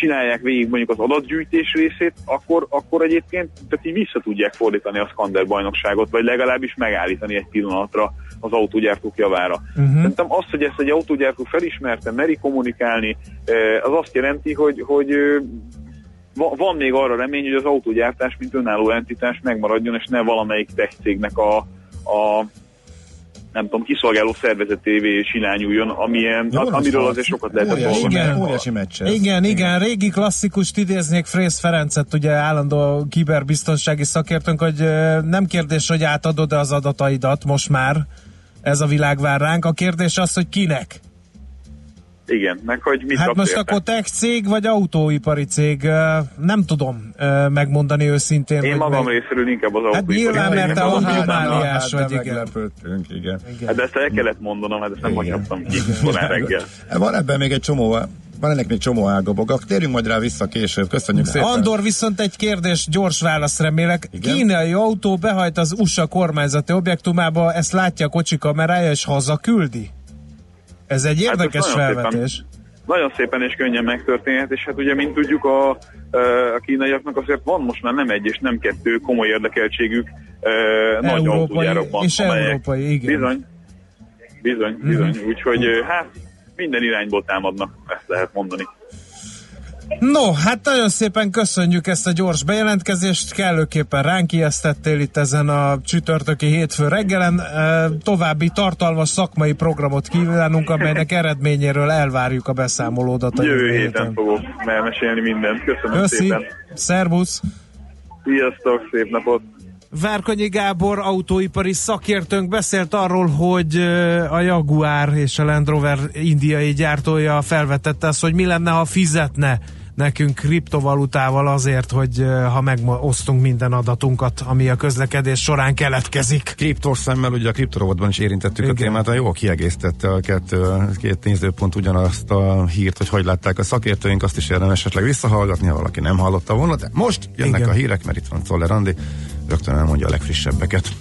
csinálják végig mondjuk az adatgyűjtés részét, akkor, akkor egyébként tehát így vissza tudják fordítani a Skander bajnokságot, vagy legalábbis megállítani egy pillanatra az autógyártók javára. Uh-huh. Szerintem az, hogy ezt egy autógyártó felismerte, meri kommunikálni, eh, az azt jelenti, hogy, hogy eh, va- van még arra remény, hogy az autógyártás, mint önálló entitás megmaradjon, és ne valamelyik tech cégnek a, a nem tudom, kiszolgáló szervezetévé silányuljon, amilyen, Jó, a, amiről azért sokat lehetett Óriási, olvasni. me- óriási meccs ez. Igen, igen, régi klasszikust idéznék Frész Ferencet, ugye állandó kiberbiztonsági szakértőnk, hogy nem kérdés, hogy átadod-e az adataidat most már, ez a világ vár ránk. A kérdés az, hogy kinek? Igen, meg hogy mit hát most érte. akkor tech cég, vagy autóipari cég, nem tudom megmondani őszintén. Én magam mely- részéről inkább az Hát autóipari nyilván, mert te cégnek a adom. Máliás vagy, igen. Meglepődtünk, igen. Hát de ezt el kellett mondanom, hát ezt nem hagyhattam ki korán reggel. Van ebben még egy csomó, van ennek még csomó ágabogak. Térjünk majd rá vissza később. Köszönjük szépen. Andor viszont egy kérdés, gyors válasz remélek. Igen? Kínai autó behajt az USA kormányzati objektumába, ezt látja a kocsi kamerája, és hazaküldi? Ez egy Hát érdekes nagyon felvetés. Szépen, nagyon szépen és könnyen megtörténhet, és hát ugye, mint tudjuk, a, a kínaiaknak azért van most már nem egy és nem kettő komoly érdekeltségük uh, nagy Európai autógyárakban. és európai, igen. Bizony, bizony, bizony. Mhm. Úgyhogy hát minden irányból támadnak, ezt lehet mondani. No, hát nagyon szépen köszönjük ezt a gyors bejelentkezést, kellőképpen ránk ijesztettél itt ezen a csütörtöki hétfő reggelen. További tartalmas szakmai programot kívánunk, amelynek eredményéről elvárjuk a beszámolódat. a Jövő héten. héten fogok elmesélni mindent. Köszönöm Köszi, szépen. szervusz! Sziasztok, szép napot! Várkonyi Gábor autóipari szakértőnk beszélt arról, hogy a Jaguar és a Land Rover indiai gyártója felvetette azt, hogy mi lenne, ha fizetne nekünk kriptovalutával azért, hogy ha megosztunk minden adatunkat, ami a közlekedés során keletkezik. Kriptos szemmel, ugye a kriptorovotban is érintettük Igen. a témát, a jól kiegészítette a kettő, két nézőpont ugyanazt a hírt, hogy hogy látták a szakértőink, azt is érdemes esetleg visszahallgatni, ha valaki nem hallotta volna, de most jönnek Igen. a hírek, mert itt van Czoller Andi, rögtön elmondja a legfrissebbeket.